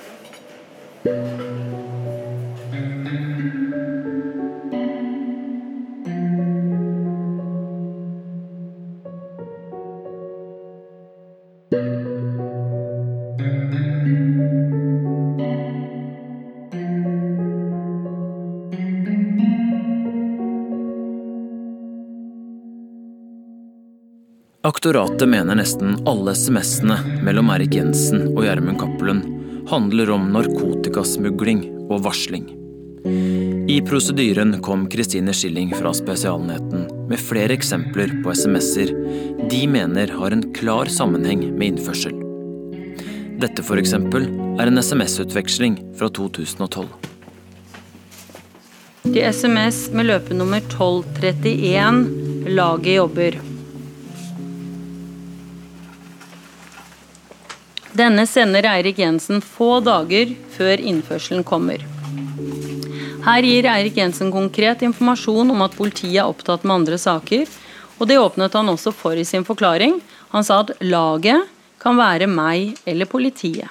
Aktoratet mener nesten alle SMS-ene mellom Erik Jensen og Gjermund Cappelen handler om narkotikasmugling og varsling. I prosedyren kom Kristine Schilling fra Spesialenheten med flere eksempler på SMS-er de mener har en klar sammenheng med innførsel. Dette f.eks. er en SMS-utveksling fra 2012. Til SMS med løpenummer 1231 Laget jobber. Denne sender Eirik Jensen få dager før innførselen kommer. Her gir Eirik Jensen konkret informasjon om at politiet er opptatt med andre saker, og det åpnet han også for i sin forklaring. Han sa at laget kan være meg eller politiet.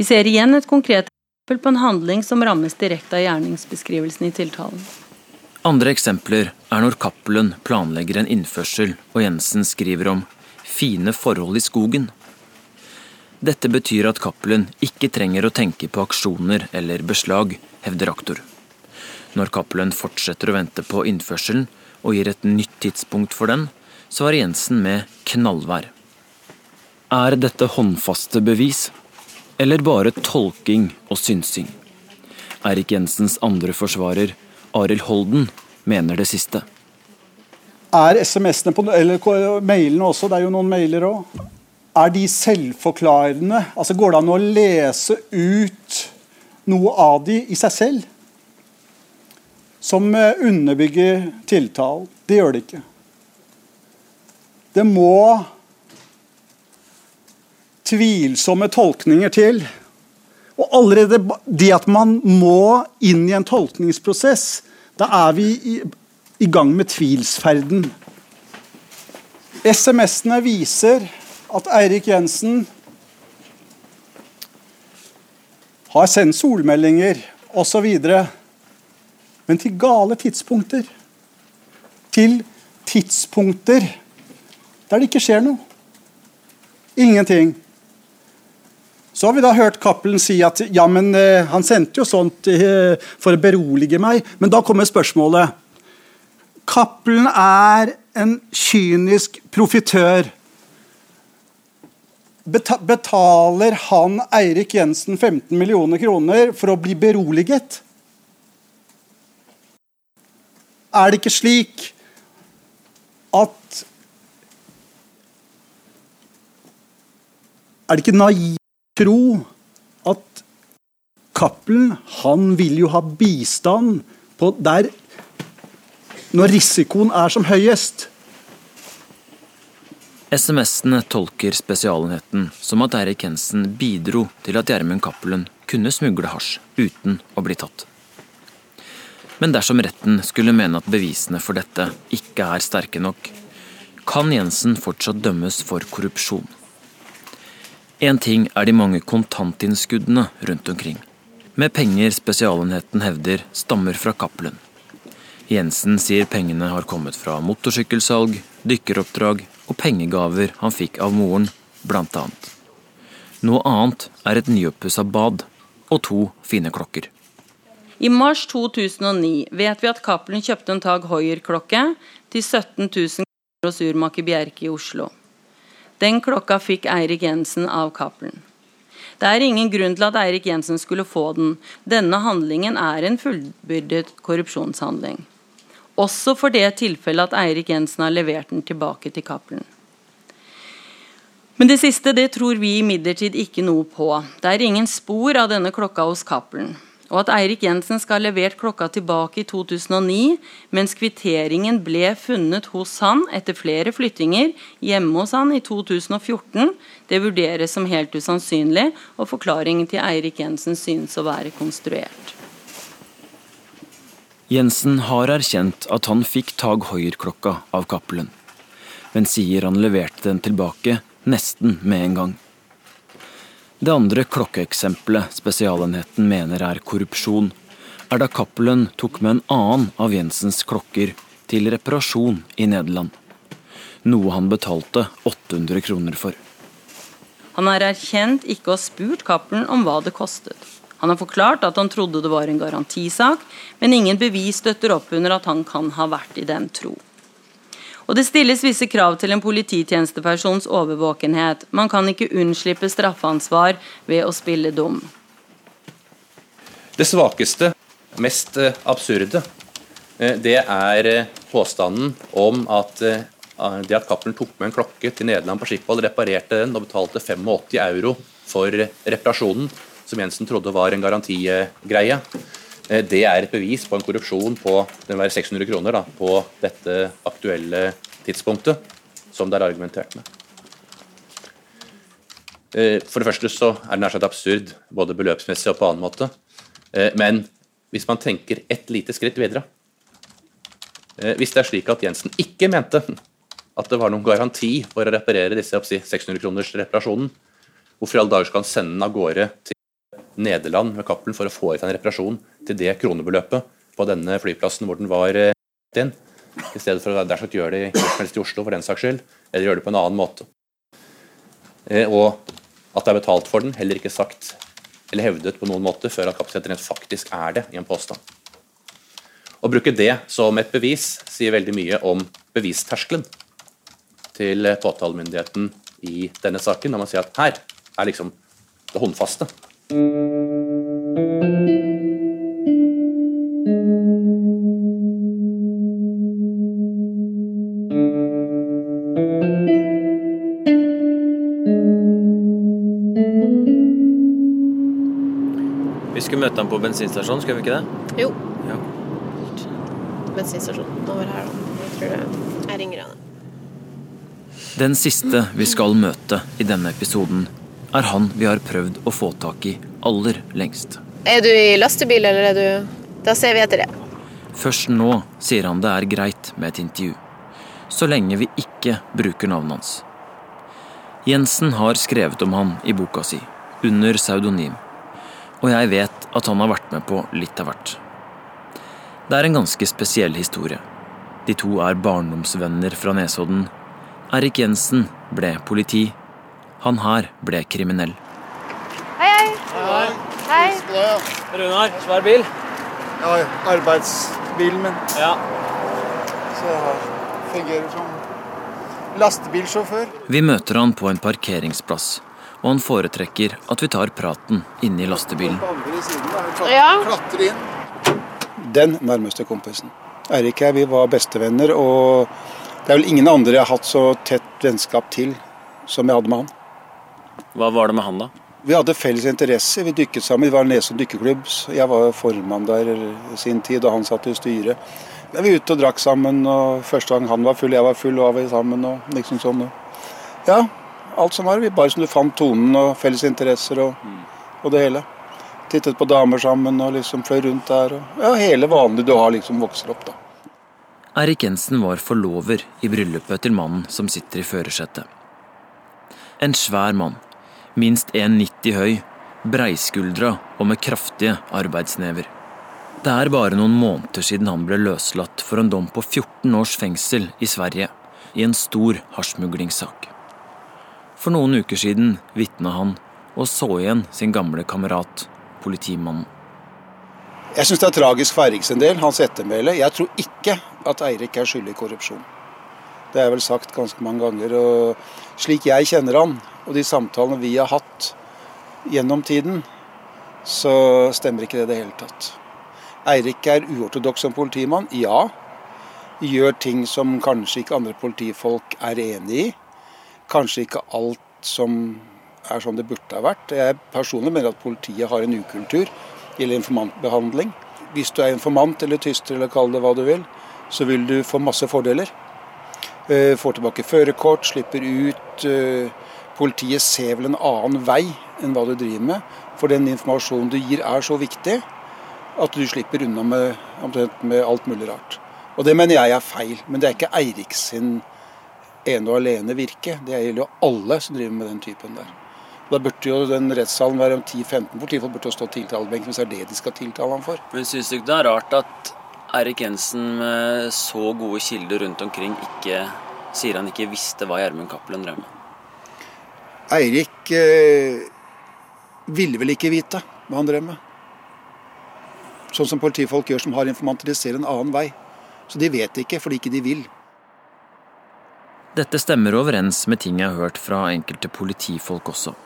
Vi ser igjen et konkret eksempel på en handling som rammes direkte av gjerningsbeskrivelsen i tiltalen. Andre eksempler er når Cappelen planlegger en innførsel og Jensen skriver om 'fine forhold i skogen'. Dette betyr at Cappelen ikke trenger å tenke på aksjoner eller beslag, hevder aktor. Når Cappelen fortsetter å vente på innførselen og gir et nytt tidspunkt for den, svarer Jensen med knallvær. Er dette håndfaste bevis, eller bare tolking og synsing? Erik Jensens andre forsvarer, Arild Holden, mener det siste. Er SMS-ene eller mailene også, det er jo noen mailer òg, er de selvforklarende? Altså Går det an å lese ut noe av de i seg selv? Som underbygger tiltalen? Det gjør det ikke. Det må tvilsomme tolkninger til. Og allerede det at man må inn i en tolkningsprosess, da er vi i, i gang med tvilsferden. SMS-ene viser at Eirik Jensen har sendt solmeldinger osv. Men til gale tidspunkter. Til tidspunkter der det ikke skjer noe. Ingenting. Så har vi da hørt Cappelen si at ja, men eh, han sendte jo sånt eh, for å berolige meg. Men da kommer spørsmålet. Cappelen er en kynisk profitør. Beta betaler han Eirik Jensen 15 millioner kroner for å bli beroliget? Er det ikke slik at Er det ikke naivt tro at Cappelen han vil jo ha bistand på der når risikoen er som høyest? SMS-ene tolker Spesialenheten som at Eirik Hensen bidro til at Gjermund Cappelen kunne smugle hasj uten å bli tatt. Men dersom retten skulle mene at bevisene for dette ikke er sterke nok, kan Jensen fortsatt dømmes for korrupsjon. Én ting er de mange kontantinnskuddene rundt omkring, med penger Spesialenheten hevder stammer fra Cappelen. Jensen sier pengene har kommet fra motorsykkelsalg, dykkeroppdrag og pengegaver han fikk av moren, blant annet. Noe annet er et nyoppussa bad og to fine klokker. I mars 2009 vet vi at Cappelen kjøpte en Tag Hoier-klokke til 17 000 kroner hos urmaker Bjerke i Oslo. Den klokka fikk Eirik Jensen av Cappelen. Det er ingen grunn til at Eirik Jensen skulle få den. Denne handlingen er en fullbyrdet korrupsjonshandling. Også for det tilfellet at Eirik Jensen har levert den tilbake til Cappelen. Men det siste det tror vi imidlertid ikke noe på. Det er ingen spor av denne klokka hos Cappelen. Og at Eirik Jensen skal ha levert klokka tilbake i 2009, mens kvitteringen ble funnet hos han etter flere flyttinger hjemme hos han i 2014, det vurderes som helt usannsynlig, og forklaringen til Eirik Jensen synes å være konstruert. Jensen har erkjent at han fikk Tag Hoier-klokka av Cappelen, men sier han leverte den tilbake nesten med en gang. Det andre klokkeeksempelet Spesialenheten mener er korrupsjon, er da Cappelen tok med en annen av Jensens klokker til reparasjon i Nederland. Noe han betalte 800 kroner for. Han har erkjent ikke å ha spurt Cappelen om hva det kostet. Han har forklart at han trodde det var en garantisak, men ingen bevis støtter opp under at han kan ha vært i den tro. Og Det stilles visse krav til en polititjenestepersons overvåkenhet. Man kan ikke unnslippe straffansvar ved å spille dum. Det svakeste, mest eh, absurde, eh, det er eh, påstanden om at det at Cappelen tok med en klokke til Nederland på Schiphol, reparerte den og betalte 85 euro for reparasjonen, som Jensen trodde var en garantigreie, det er et bevis på en korrupsjon på den være 600 kroner da, på dette aktuelle tidspunktet, som det er argumentert med. For det første så er det nær sagt absurd, både beløpsmessig og på annen måte. Men hvis man tenker ett lite skritt videre Hvis det er slik at Jensen ikke mente at det var noen garanti for å reparere disse 600 kroners reparasjonen, hvorfor i alle dager skal han sende den av gårde til Nederland med Cappelen for å få ut en reparasjon til det kronebeløpet på denne flyplassen hvor den var inn, i stedet for å der sagt, gjøre det i Oslo for den saks skyld, eller gjøre det på en annen måte. Og at det er betalt for den, heller ikke sagt eller hevdet på noen måte før at kapasiteten faktisk er det i en påstand. Å bruke det som et bevis sier veldig mye om bevisterskelen til påtalemyndigheten i denne saken, når man sier at her er liksom det håndfaste. Vi skulle møte ham på bensinstasjonen, skulle vi ikke det? Jo. Ja. Bensinstasjonen over her, da. Jeg tror det Jeg ringer henne. Den siste vi skal møte i denne episoden, er han vi har prøvd å få tak i aller lengst. Er du i lastebil, eller er du Da ser vi etter det. Først nå sier han det er greit med et intervju, så lenge vi ikke bruker navnet hans. Jensen har skrevet om han i boka si, under pseudonym, og jeg vet at han har vært med på litt av hvert. Det er en ganske spesiell historie. De to er barndomsvenner fra Nesodden. Erik Jensen ble politi. Han her ble kriminell. Hei, hei. Hei. hei. Runar, svær bil. Ja, arbeidsbilen min. Ja. Så jeg fungerer som lastebilsjåfør. Vi møter han på en parkeringsplass, og han foretrekker at vi tar praten inne i lastebilen. Ja. Klatrer inn. Den nærmeste kompisen. Eirik og jeg vi var bestevenner, og det er vel ingen andre jeg har hatt så tett vennskap til som jeg hadde med han. Hva var det med han, da? Vi hadde felles interesse. Vi dykket sammen. Vi var Nesodden dykkerklubb. Jeg var formann der i sin tid, og han satt i styret. Vi var ute og drakk sammen. og Første gang han var full, jeg var full, og var vi sammen. og liksom sånn. Ja, alt som var. Vi bare som du fant tonen og felles interesser og, og det hele. Tittet på damer sammen og liksom fløy rundt der. Og, ja, hele vanlige du har liksom vokser opp, da. Eirik Jensen var forlover i bryllupet til mannen som sitter i førersetet. En svær mann, minst 1,90 høy, breiskuldra og med kraftige arbeidsnever. Det er bare noen måneder siden han ble løslatt for en dom på 14 års fengsel i Sverige i en stor hasjsmuglingssak. For noen uker siden vitna han og så igjen sin gamle kamerat, politimannen. Jeg syns det er tragisk for Eirik sin del, hans ettermæle. Jeg tror ikke at Eirik er skyldig i korrupsjon. Det er vel sagt ganske mange ganger. og Slik jeg kjenner han, og de samtalene vi har hatt gjennom tiden, så stemmer ikke det i det hele tatt. Eirik er uortodoks som politimann, ja. Gjør ting som kanskje ikke andre politifolk er enig i. Kanskje ikke alt som er som det burde ha vært. Jeg personlig mener at politiet har en ukultur gjelder informantbehandling. Hvis du er informant eller tyster eller kall det hva du vil, så vil du få masse fordeler. Eh, Får tilbake førerkort, slipper ut. eh, Politiet ser vel en annen vei enn hva du driver med. For den informasjonen du gir er så viktig at du slipper unna med, med alt mulig rart. Og det mener jeg er feil. Men det er ikke Eirik sin ene og alene virke. Det gjelder jo alle som driver med den typen der. Da burde jo den rettssalen være om 10-15 politifolk burde jo stå tiltalebenken hvis det er det de skal tiltale ham for. Men syns du ikke det er rart at Eirik Jensen med så gode kilder rundt omkring ikke sier han ikke visste hva Gjermund Cappelen drev med? Eirik eh, ville vel ikke vite hva han drev med. Sånn som politifolk gjør som har informanter, de ser en annen vei. Så de vet ikke fordi ikke de vil. Dette stemmer overens med ting jeg har hørt fra enkelte politifolk også.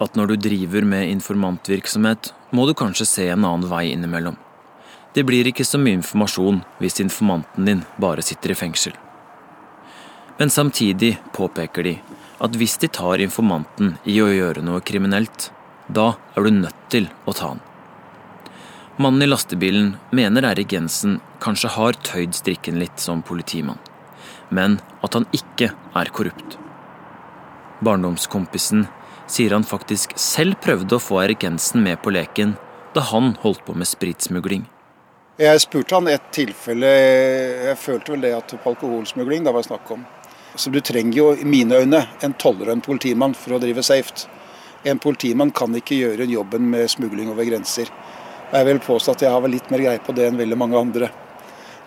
At når du driver med informantvirksomhet, må du kanskje se en annen vei innimellom. Det blir ikke så mye informasjon hvis informanten din bare sitter i fengsel. Men samtidig påpeker de at hvis de tar informanten i å gjøre noe kriminelt, da er du nødt til å ta han. Mannen i lastebilen mener Erik Jensen kanskje har tøyd strikken litt som politimann, men at han ikke er korrupt. Barndomskompisen sier han faktisk selv prøvde å få Erik Jensen med på leken da han holdt på med spritsmugling. Jeg spurte han et tilfelle Jeg følte vel det at på alkoholsmugling det var snakk om. Så Du trenger jo i mine øyne en toller og en politimann for å drive safe. En politimann kan ikke gjøre jobben med smugling over grenser. Og Jeg vil påstå at jeg har vel litt mer greie på det enn veldig mange andre.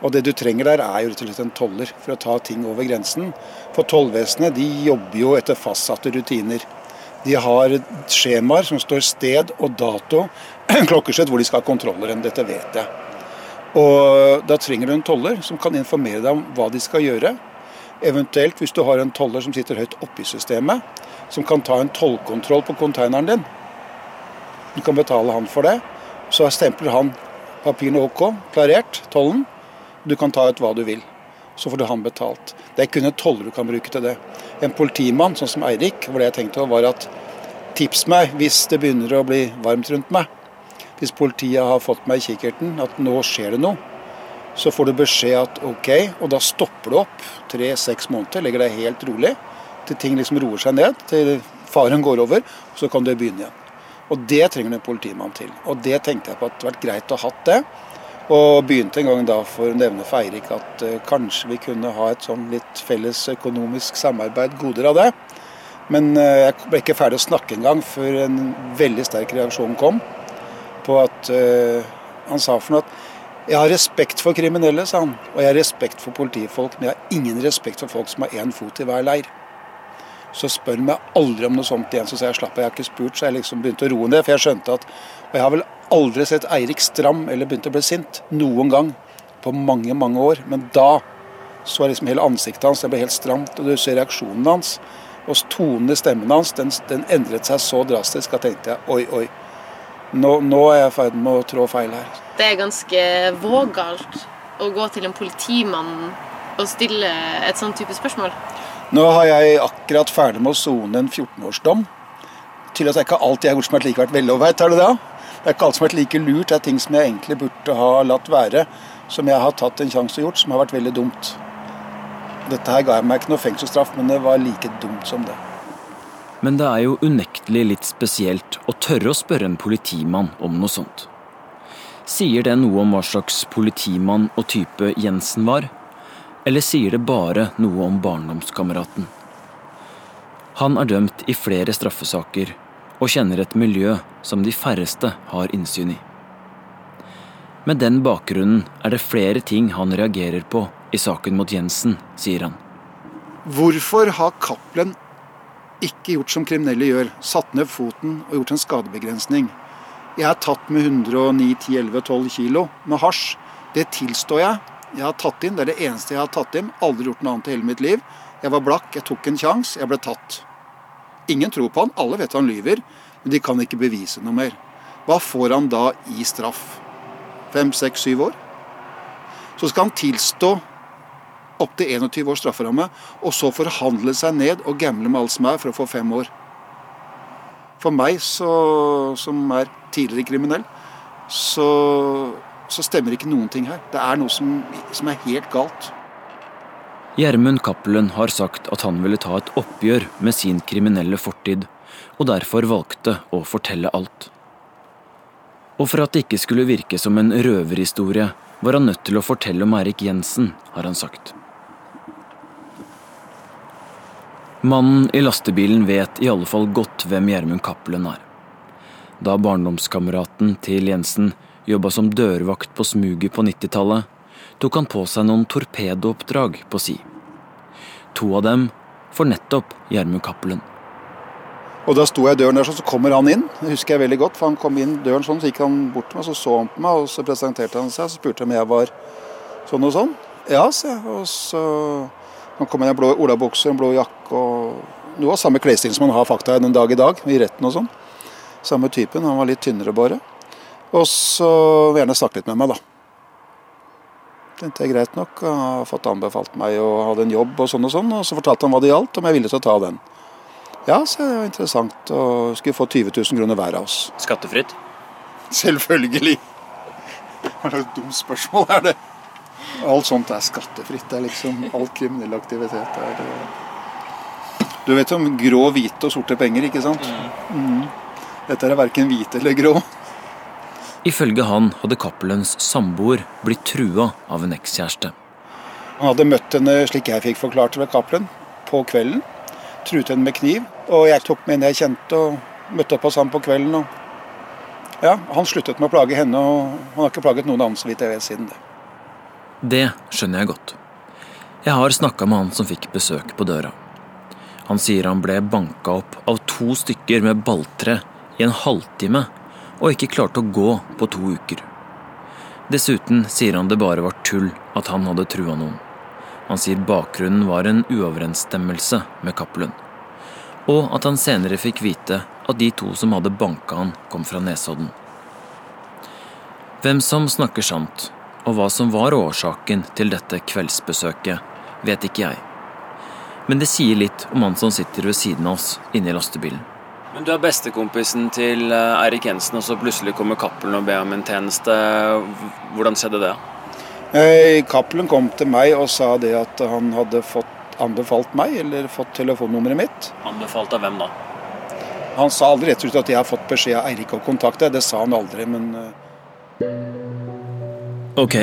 Og Det du trenger der, er jo rett og slett en toller for å ta ting over grensen. For tollvesenet de jobber jo etter fastsatte rutiner. De har skjemaer som står sted og dato, klokkeslett hvor de skal ha kontroller enn Dette vet jeg. Og Da trenger du en toller som kan informere deg om hva de skal gjøre. Eventuelt hvis du har en toller som sitter høyt oppe i systemet, som kan ta en tollkontroll på konteineren din. Du kan betale han for det. Så stempler han papirene OK, klarert, tollen. Du kan ta ut hva du vil. Så får du han betalt. Det er kun en toller du kan bruke til det. En politimann, sånn som Eirik, hvor det jeg tenkte var at tips meg hvis det begynner å bli varmt rundt meg. Hvis politiet har fått meg i kikkerten at nå skjer det noe, så får du beskjed at OK, og da stopper du opp tre-seks måneder, legger deg helt rolig. til ting liksom roer seg ned, til faren går over, og så kan du begynne igjen. Og det trenger du en politimann til. Og det tenkte jeg på at det hadde vært greit å ha hatt det. Og begynte en gang da for å nevne for Eirik at uh, kanskje vi kunne ha et sånn litt felles økonomisk samarbeid, goder av det. Men uh, jeg ble ikke ferdig å snakke engang før en veldig sterk reaksjon kom. På at uh, han sa for noe at jeg har respekt for kriminelle, sa han. Og jeg har respekt for politifolk, men jeg har ingen respekt for folk som har én fot i hver leir. Så spør han meg aldri om noe sånt igjen. Så sa jeg slapp av, jeg har ikke spurt. Så jeg liksom begynte å roe ned. For jeg skjønte at Og jeg har vel aldri sett Eirik stram eller begynt å bli sint. Noen gang. På mange, mange år. Men da så liksom hele ansiktet hans. Det ble helt stramt. Og du ser reaksjonen hans. Og tonen i stemmen hans, den, den endret seg så drastisk at jeg tenkte oi, oi. Nå, nå er jeg i ferd med å trå feil her. Det er ganske vågalt å gå til en politimann og stille et sånt type spørsmål. Nå har jeg akkurat ferdig med å sone en 14-årsdom. Til at det er ikke alt jeg har gjort som har vært like vært veloverveid. Er det det? Det er ikke alt som har vært like lurt. Det er ting som jeg egentlig burde ha latt være. Som jeg har tatt en sjanse og gjort, som har vært veldig dumt. Dette her ga jeg meg ikke noe fengselsstraff, men det var like dumt som det. Men det er jo unektelig litt spesielt å tørre å spørre en politimann om noe sånt. Sier det noe om hva slags politimann og type Jensen var? Eller sier det bare noe om barndomskameraten? Han er dømt i flere straffesaker og kjenner et miljø som de færreste har innsyn i. Med den bakgrunnen er det flere ting han reagerer på i saken mot Jensen, sier han. Hvorfor har Cappelen ikke gjort som kriminelle gjør, satt ned foten og gjort en skadebegrensning? Jeg er tatt med 109, 10, 11, 12 kilo med hasj. Det tilstår jeg. Jeg har tatt inn, Det er det eneste jeg har tatt inn. Aldri gjort noe annet i hele mitt liv. Jeg var blakk, jeg tok en sjanse, jeg ble tatt. Ingen tror på han, alle vet han lyver, men de kan ikke bevise noe mer. Hva får han da i straff? Fem, seks, syv år? Så skal han tilstå opptil 21 års strafferamme, og så forhandle seg ned og gamble med alt som er, for å få fem år. For meg, så, som er tidligere kriminell, så så stemmer ikke noen ting her. Det er noe som, som er helt galt. Gjermund Cappelen har sagt at han ville ta et oppgjør med sin kriminelle fortid, og derfor valgte å fortelle alt. Og for at det ikke skulle virke som en røverhistorie, var han nødt til å fortelle om Erik Jensen, har han sagt. Mannen i lastebilen vet i alle fall godt hvem Gjermund Cappelen er. Da barndomskameraten til Jensen jobba som dørvakt på smuget på 90-tallet, tok han på seg noen torpedooppdrag på si. To av dem for nettopp Gjermund Cappelen. Og Da sto jeg i døren der, så kommer han inn. Det husker jeg veldig godt, for Han kom inn døren sånn, så gikk han bort til meg, så så han på meg, og så presenterte han seg. Så spurte han om jeg var sånn og sånn. Ja, sa jeg. Og så han kom med en blå olabukser, en blå jakke og noe av samme klesstil som han har fakta den dag i dag, i retten og sånn. Samme typen. Han var litt tynnere bare. Og så vil gjerne snakke litt med meg, da. Det jeg greit nok. Han har fått anbefalt meg å ha en jobb og sånn og sånn. Og så fortalte han hva det gjaldt, om jeg ville til å ta den. Ja, så det var interessant. Og skulle få 20 000 kroner hver av oss. Skattefritt? Selvfølgelig. Hva slags dumt spørsmål er det? Alt sånt er skattefritt. Det er liksom All kriminell aktivitet er Du vet om grå, hvite og sorte penger, ikke sant? Mm. Dette er verken hvite eller grå. Ifølge han hadde Cappelens samboer blitt trua av en ekskjæreste. Han hadde møtt henne slik jeg fikk forklart ved Cappelen, på kvelden. Truet henne med kniv. Og jeg tok med en jeg kjente og møtte opp hos ham på kvelden. Og ja, Han sluttet med å plage henne, og han har ikke plaget noen annen så vidt jeg vet siden det. Det skjønner jeg godt. Jeg har snakka med han som fikk besøk på døra. Han sier han ble banka opp av to stykker med balltre i en halvtime og ikke klarte å gå på to uker. Dessuten sier han det bare var tull at han hadde trua noen. Han sier bakgrunnen var en uoverensstemmelse med Cappelen, og at han senere fikk vite at de to som hadde banka han, kom fra Nesodden. Hvem som snakker sant, og hva som var årsaken til dette kveldsbesøket, vet ikke jeg. Men det sier litt om han som sitter ved siden av oss inne i lastebilen. Men du er bestekompisen til Erik Eirik Jensen, og så plutselig kommer Cappelen og ber om en tjeneste. Hvordan skjedde det? Eh, Cappelen kom til meg og sa det at han hadde fått anbefalt meg eller fått telefonnummeret mitt. Anbefalt av hvem da? Han sa aldri rett ut at jeg har fått beskjed av Eirik å kontakte. Det sa han aldri, men eh, Ok,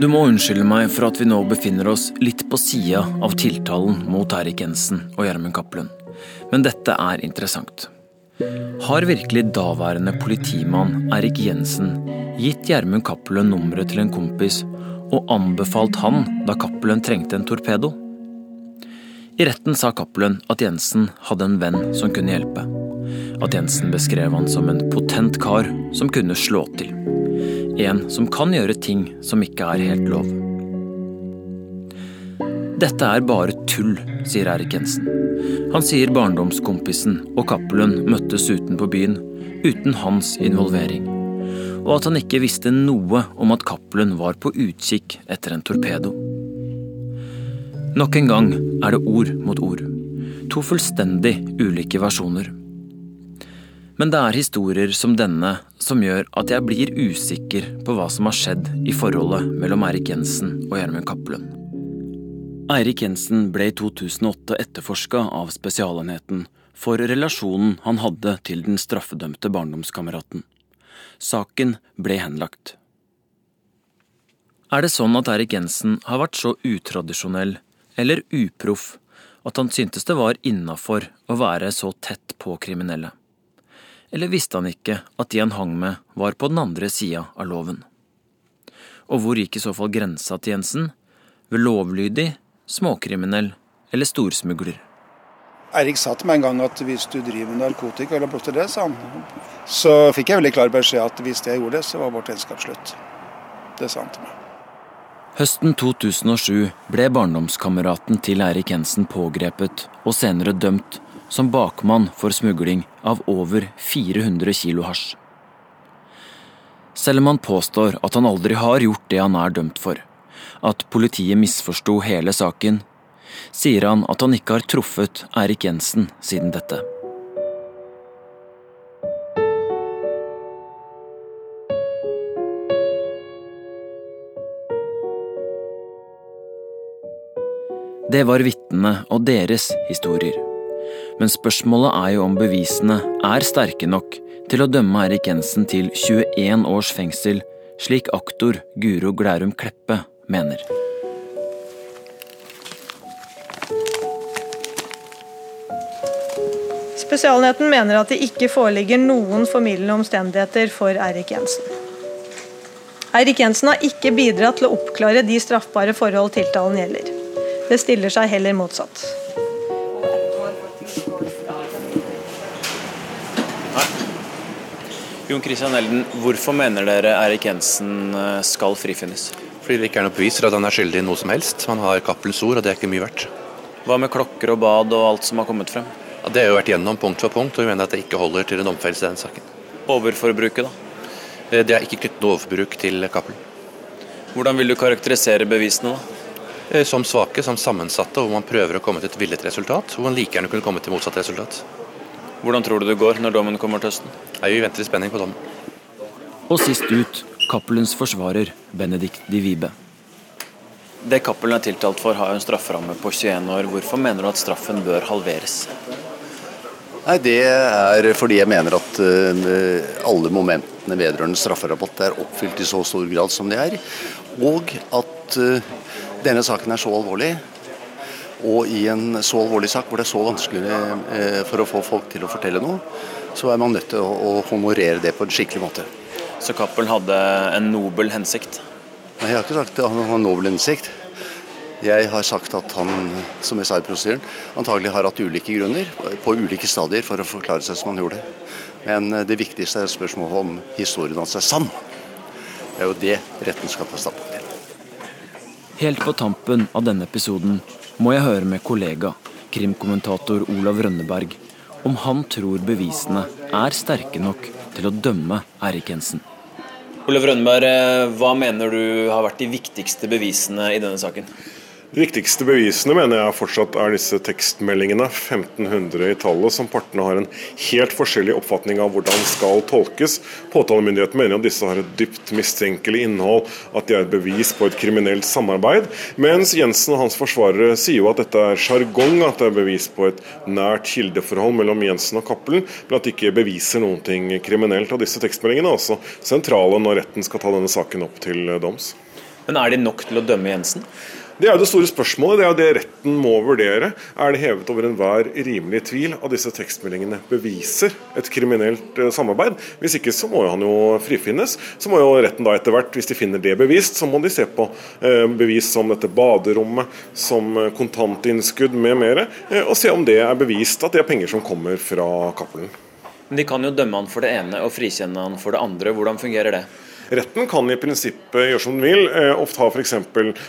du må unnskylde meg for at vi nå befinner oss litt på sida av tiltalen mot Eirik Jensen og Gjermund Cappelen, men dette er interessant. Har virkelig daværende politimann Eirik Jensen gitt Gjermund Cappelen nummeret til en kompis og anbefalt han da Cappelen trengte en torpedo? I retten sa Cappelen at Jensen hadde en venn som kunne hjelpe. At Jensen beskrev han som en potent kar som kunne slå til. En som kan gjøre ting som ikke er helt lov. Dette er bare tull, sier Erik Jensen. Han sier barndomskompisen og Cappelen møttes utenfor byen uten hans involvering. Og at han ikke visste noe om at Cappelen var på utkikk etter en torpedo. Nok en gang er det ord mot ord. To fullstendig ulike versjoner. Men det er historier som denne som gjør at jeg blir usikker på hva som har skjedd i forholdet mellom Eirik Jensen og Gjermund Cappelund. Eirik Jensen ble i 2008 etterforska av Spesialenheten for relasjonen han hadde til den straffedømte barndomskameraten. Saken ble henlagt. Er det sånn at Eirik Jensen har vært så utradisjonell eller uproff at han syntes det var innafor å være så tett på kriminelle? Eller visste han ikke at de han hang med, var på den andre sida av loven? Og hvor gikk i så fall grensa til Jensen? Ved lovlydig, småkriminell eller storsmugler? Eirik sa til meg en gang at hvis du driver med narkotika eller det, sa han. Så fikk jeg veldig klar beskjed at hvis jeg gjorde det, så var vårt vennskap slutt. Det sa han til meg. Høsten 2007 ble barndomskameraten til Eirik Jensen pågrepet og senere dømt som bakmann for smugling av over 400 kilo hasj. Selv om han påstår at han aldri har gjort det han er dømt for, at politiet misforsto hele saken, sier han at han ikke har truffet Eirik Jensen siden dette. Det var vitnene og deres historier. Men spørsmålet er jo om bevisene er sterke nok til å dømme Erik Jensen til 21 års fengsel, slik aktor Guro Glærum Kleppe mener. Spesialenheten mener at det ikke foreligger noen formildende omstendigheter for Eirik Jensen. Eirik Jensen har ikke bidratt til å oppklare de straffbare forhold tiltalen gjelder. Det stiller seg heller motsatt. Jon Christian Elden, hvorfor mener dere Erik Jensen eh, skal frifinnes? Fordi det ikke er noe bevis for at han er skyldig i noe som helst. Han har Cappels ord, og det er ikke mye verdt. Hva med klokker og bad og alt som har kommet frem? Ja, det har jo vært gjennom punkt for punkt, og vi mener at det ikke holder til en domfellelse i den saken. Overforbruket, da? Eh, det er ikke knyttet noe overforbruk til Cappelen. Hvordan vil du karakterisere bevisene, da? Eh, som svake, som sammensatte, hvor man prøver å komme til et villet resultat. Hvor man like gjerne kunne komme til motsatt resultat. Hvordan tror du det går når dommen kommer til høsten? Vi venter i spenning på dommen. Og sist ut Cappelens forsvarer, Benedikt de Vibe. Det Cappelen er tiltalt for, har jo en strafferamme på 21 år. Hvorfor mener du at straffen bør halveres? Nei, Det er fordi jeg mener at uh, alle momentene vedrørende strafferabatt er oppfylt i så stor grad som de er. Og at uh, denne saken er så alvorlig og i en så alvorlig sak hvor det er så vanskelig uh, for å få folk til å fortelle noe, så er man nødt til å, honorere det på en skikkelig måte. Så Cappelen hadde en nobel hensikt? Nei, Jeg har ikke sagt at han har en nobel hensikt. Jeg har sagt at han, som jeg sa i prosedyren, antagelig har hatt ulike grunner på ulike stadier for å forklare seg som han gjorde. Men eh, det viktigste er spørsmålet om historien hans er sann. Det er jo det retten skal ta standpunkt til. Helt på tampen av denne episoden må jeg høre med kollega, krimkommentator Olav Rønneberg, om han tror bevisene er sterke nok til å dømme Erik Jensen. Olav Rønneberg, eh, hva mener du har vært de viktigste bevisene i denne saken? De viktigste bevisene mener jeg fortsatt er disse tekstmeldingene, 1500 i tallet, som partene har en helt forskjellig oppfatning av hvordan skal tolkes. Påtalemyndigheten mener at disse har et dypt mistenkelig innhold, at de er et bevis på et kriminelt samarbeid. Mens Jensen og hans forsvarere sier jo at dette er sjargong, at det er bevis på et nært kildeforhold mellom Jensen og Cappelen, men at de ikke beviser noen ting kriminelt. Og disse tekstmeldingene er også sentrale når retten skal ta denne saken opp til doms. Men er de nok til å dømme Jensen? Det er jo det store spørsmålet. Det er jo det retten må vurdere. Er det hevet over enhver rimelig tvil at disse tekstmeldingene beviser et kriminelt eh, samarbeid? Hvis ikke så må jo han jo frifinnes. Så må jo retten da etter hvert, hvis de finner det bevist, så må de se på eh, bevis som dette baderommet, som eh, kontantinnskudd med mere, og se om det er bevist at det er penger som kommer fra Cappelen. Men de kan jo dømme han for det ene og frikjenne han for det andre. Hvordan fungerer det? Retten kan i prinsippet gjøre som den vil. Ofte har f.eks.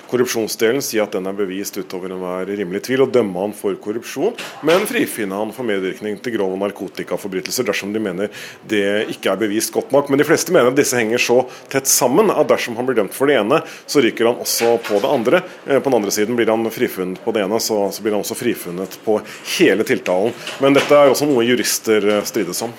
korrupsjonsdelen si at den er bevist utover enhver rimelig tvil, og dømme han for korrupsjon, men frifinne han for medvirkning til grove narkotikaforbrytelser dersom de mener det ikke er bevist godt nok. Men de fleste mener at disse henger så tett sammen at dersom han blir dømt for det ene, så ryker han også på det andre. Eh, på den andre siden blir han frifunnet på det ene, så, så blir han også frifunnet på hele tiltalen. Men dette er også noe jurister eh, strides om.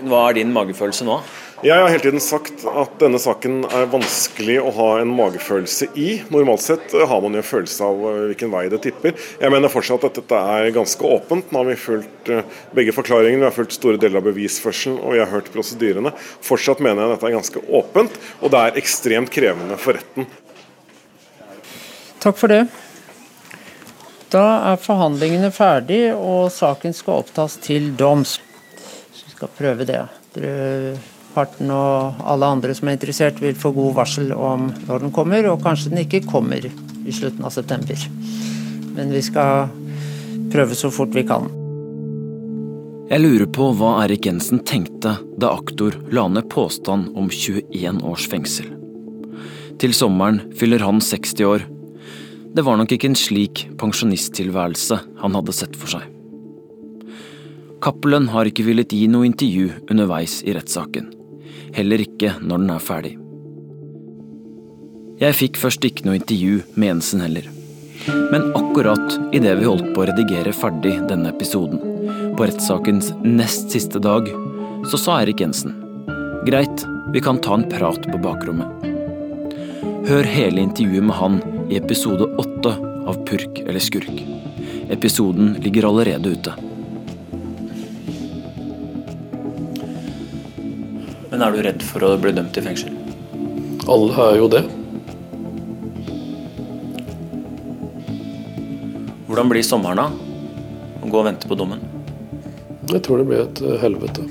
Hva er din magefølelse nå? Jeg har hele tiden sagt at denne saken er vanskelig å ha en magefølelse i. Normalt sett har man jo en følelse av eh, hvilken vei det tipper. Jeg mener fortsatt at dette er ganske åpent. Nå har vi fulgt eh, begge forklaringene, vi har fulgt store deler av bevisførselen og vi har hørt prosedyrene. Fortsatt mener jeg at dette er ganske åpent, og det er ekstremt krevende for retten. Takk for det. Da er forhandlingene ferdig, og saken skal opptas til doms. Så vi skal prøve det. Dere parten og alle andre som er interessert, vil få god varsel om når den kommer, og kanskje den ikke kommer i slutten av september. Men vi skal prøve så fort vi kan. Jeg lurer på hva Erik Jensen tenkte da aktor la ned påstand om 21 års fengsel. Til sommeren fyller han 60 år. Det var nok ikke en slik pensjonisttilværelse han hadde sett for seg. Cappelen har ikke villet gi noe intervju underveis i rettssaken heller ikke når den er ferdig. Jeg fikk først ikke noe intervju med Jensen heller. Men akkurat idet vi holdt på å redigere ferdig denne episoden, på rettssakens nest siste dag, så sa Erik Jensen greit, vi kan ta en prat på bakrommet. Hør hele intervjuet med han i episode åtte av Purk eller skurk. Episoden ligger allerede ute. Men er du redd for å bli dømt i fengsel? Alle er jo det. Hvordan blir sommeren da? Å gå og vente på dommen? Jeg tror det blir et eh, helvete.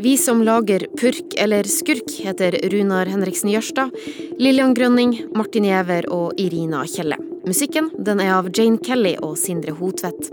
Vi som lager Purk eller Skurk, heter Runar Henriksen Jørstad, Lillian Grønning, Martin Giæver og Irina Kjelle. Musikken den er av Jane Kelly og Sindre Hotvedt.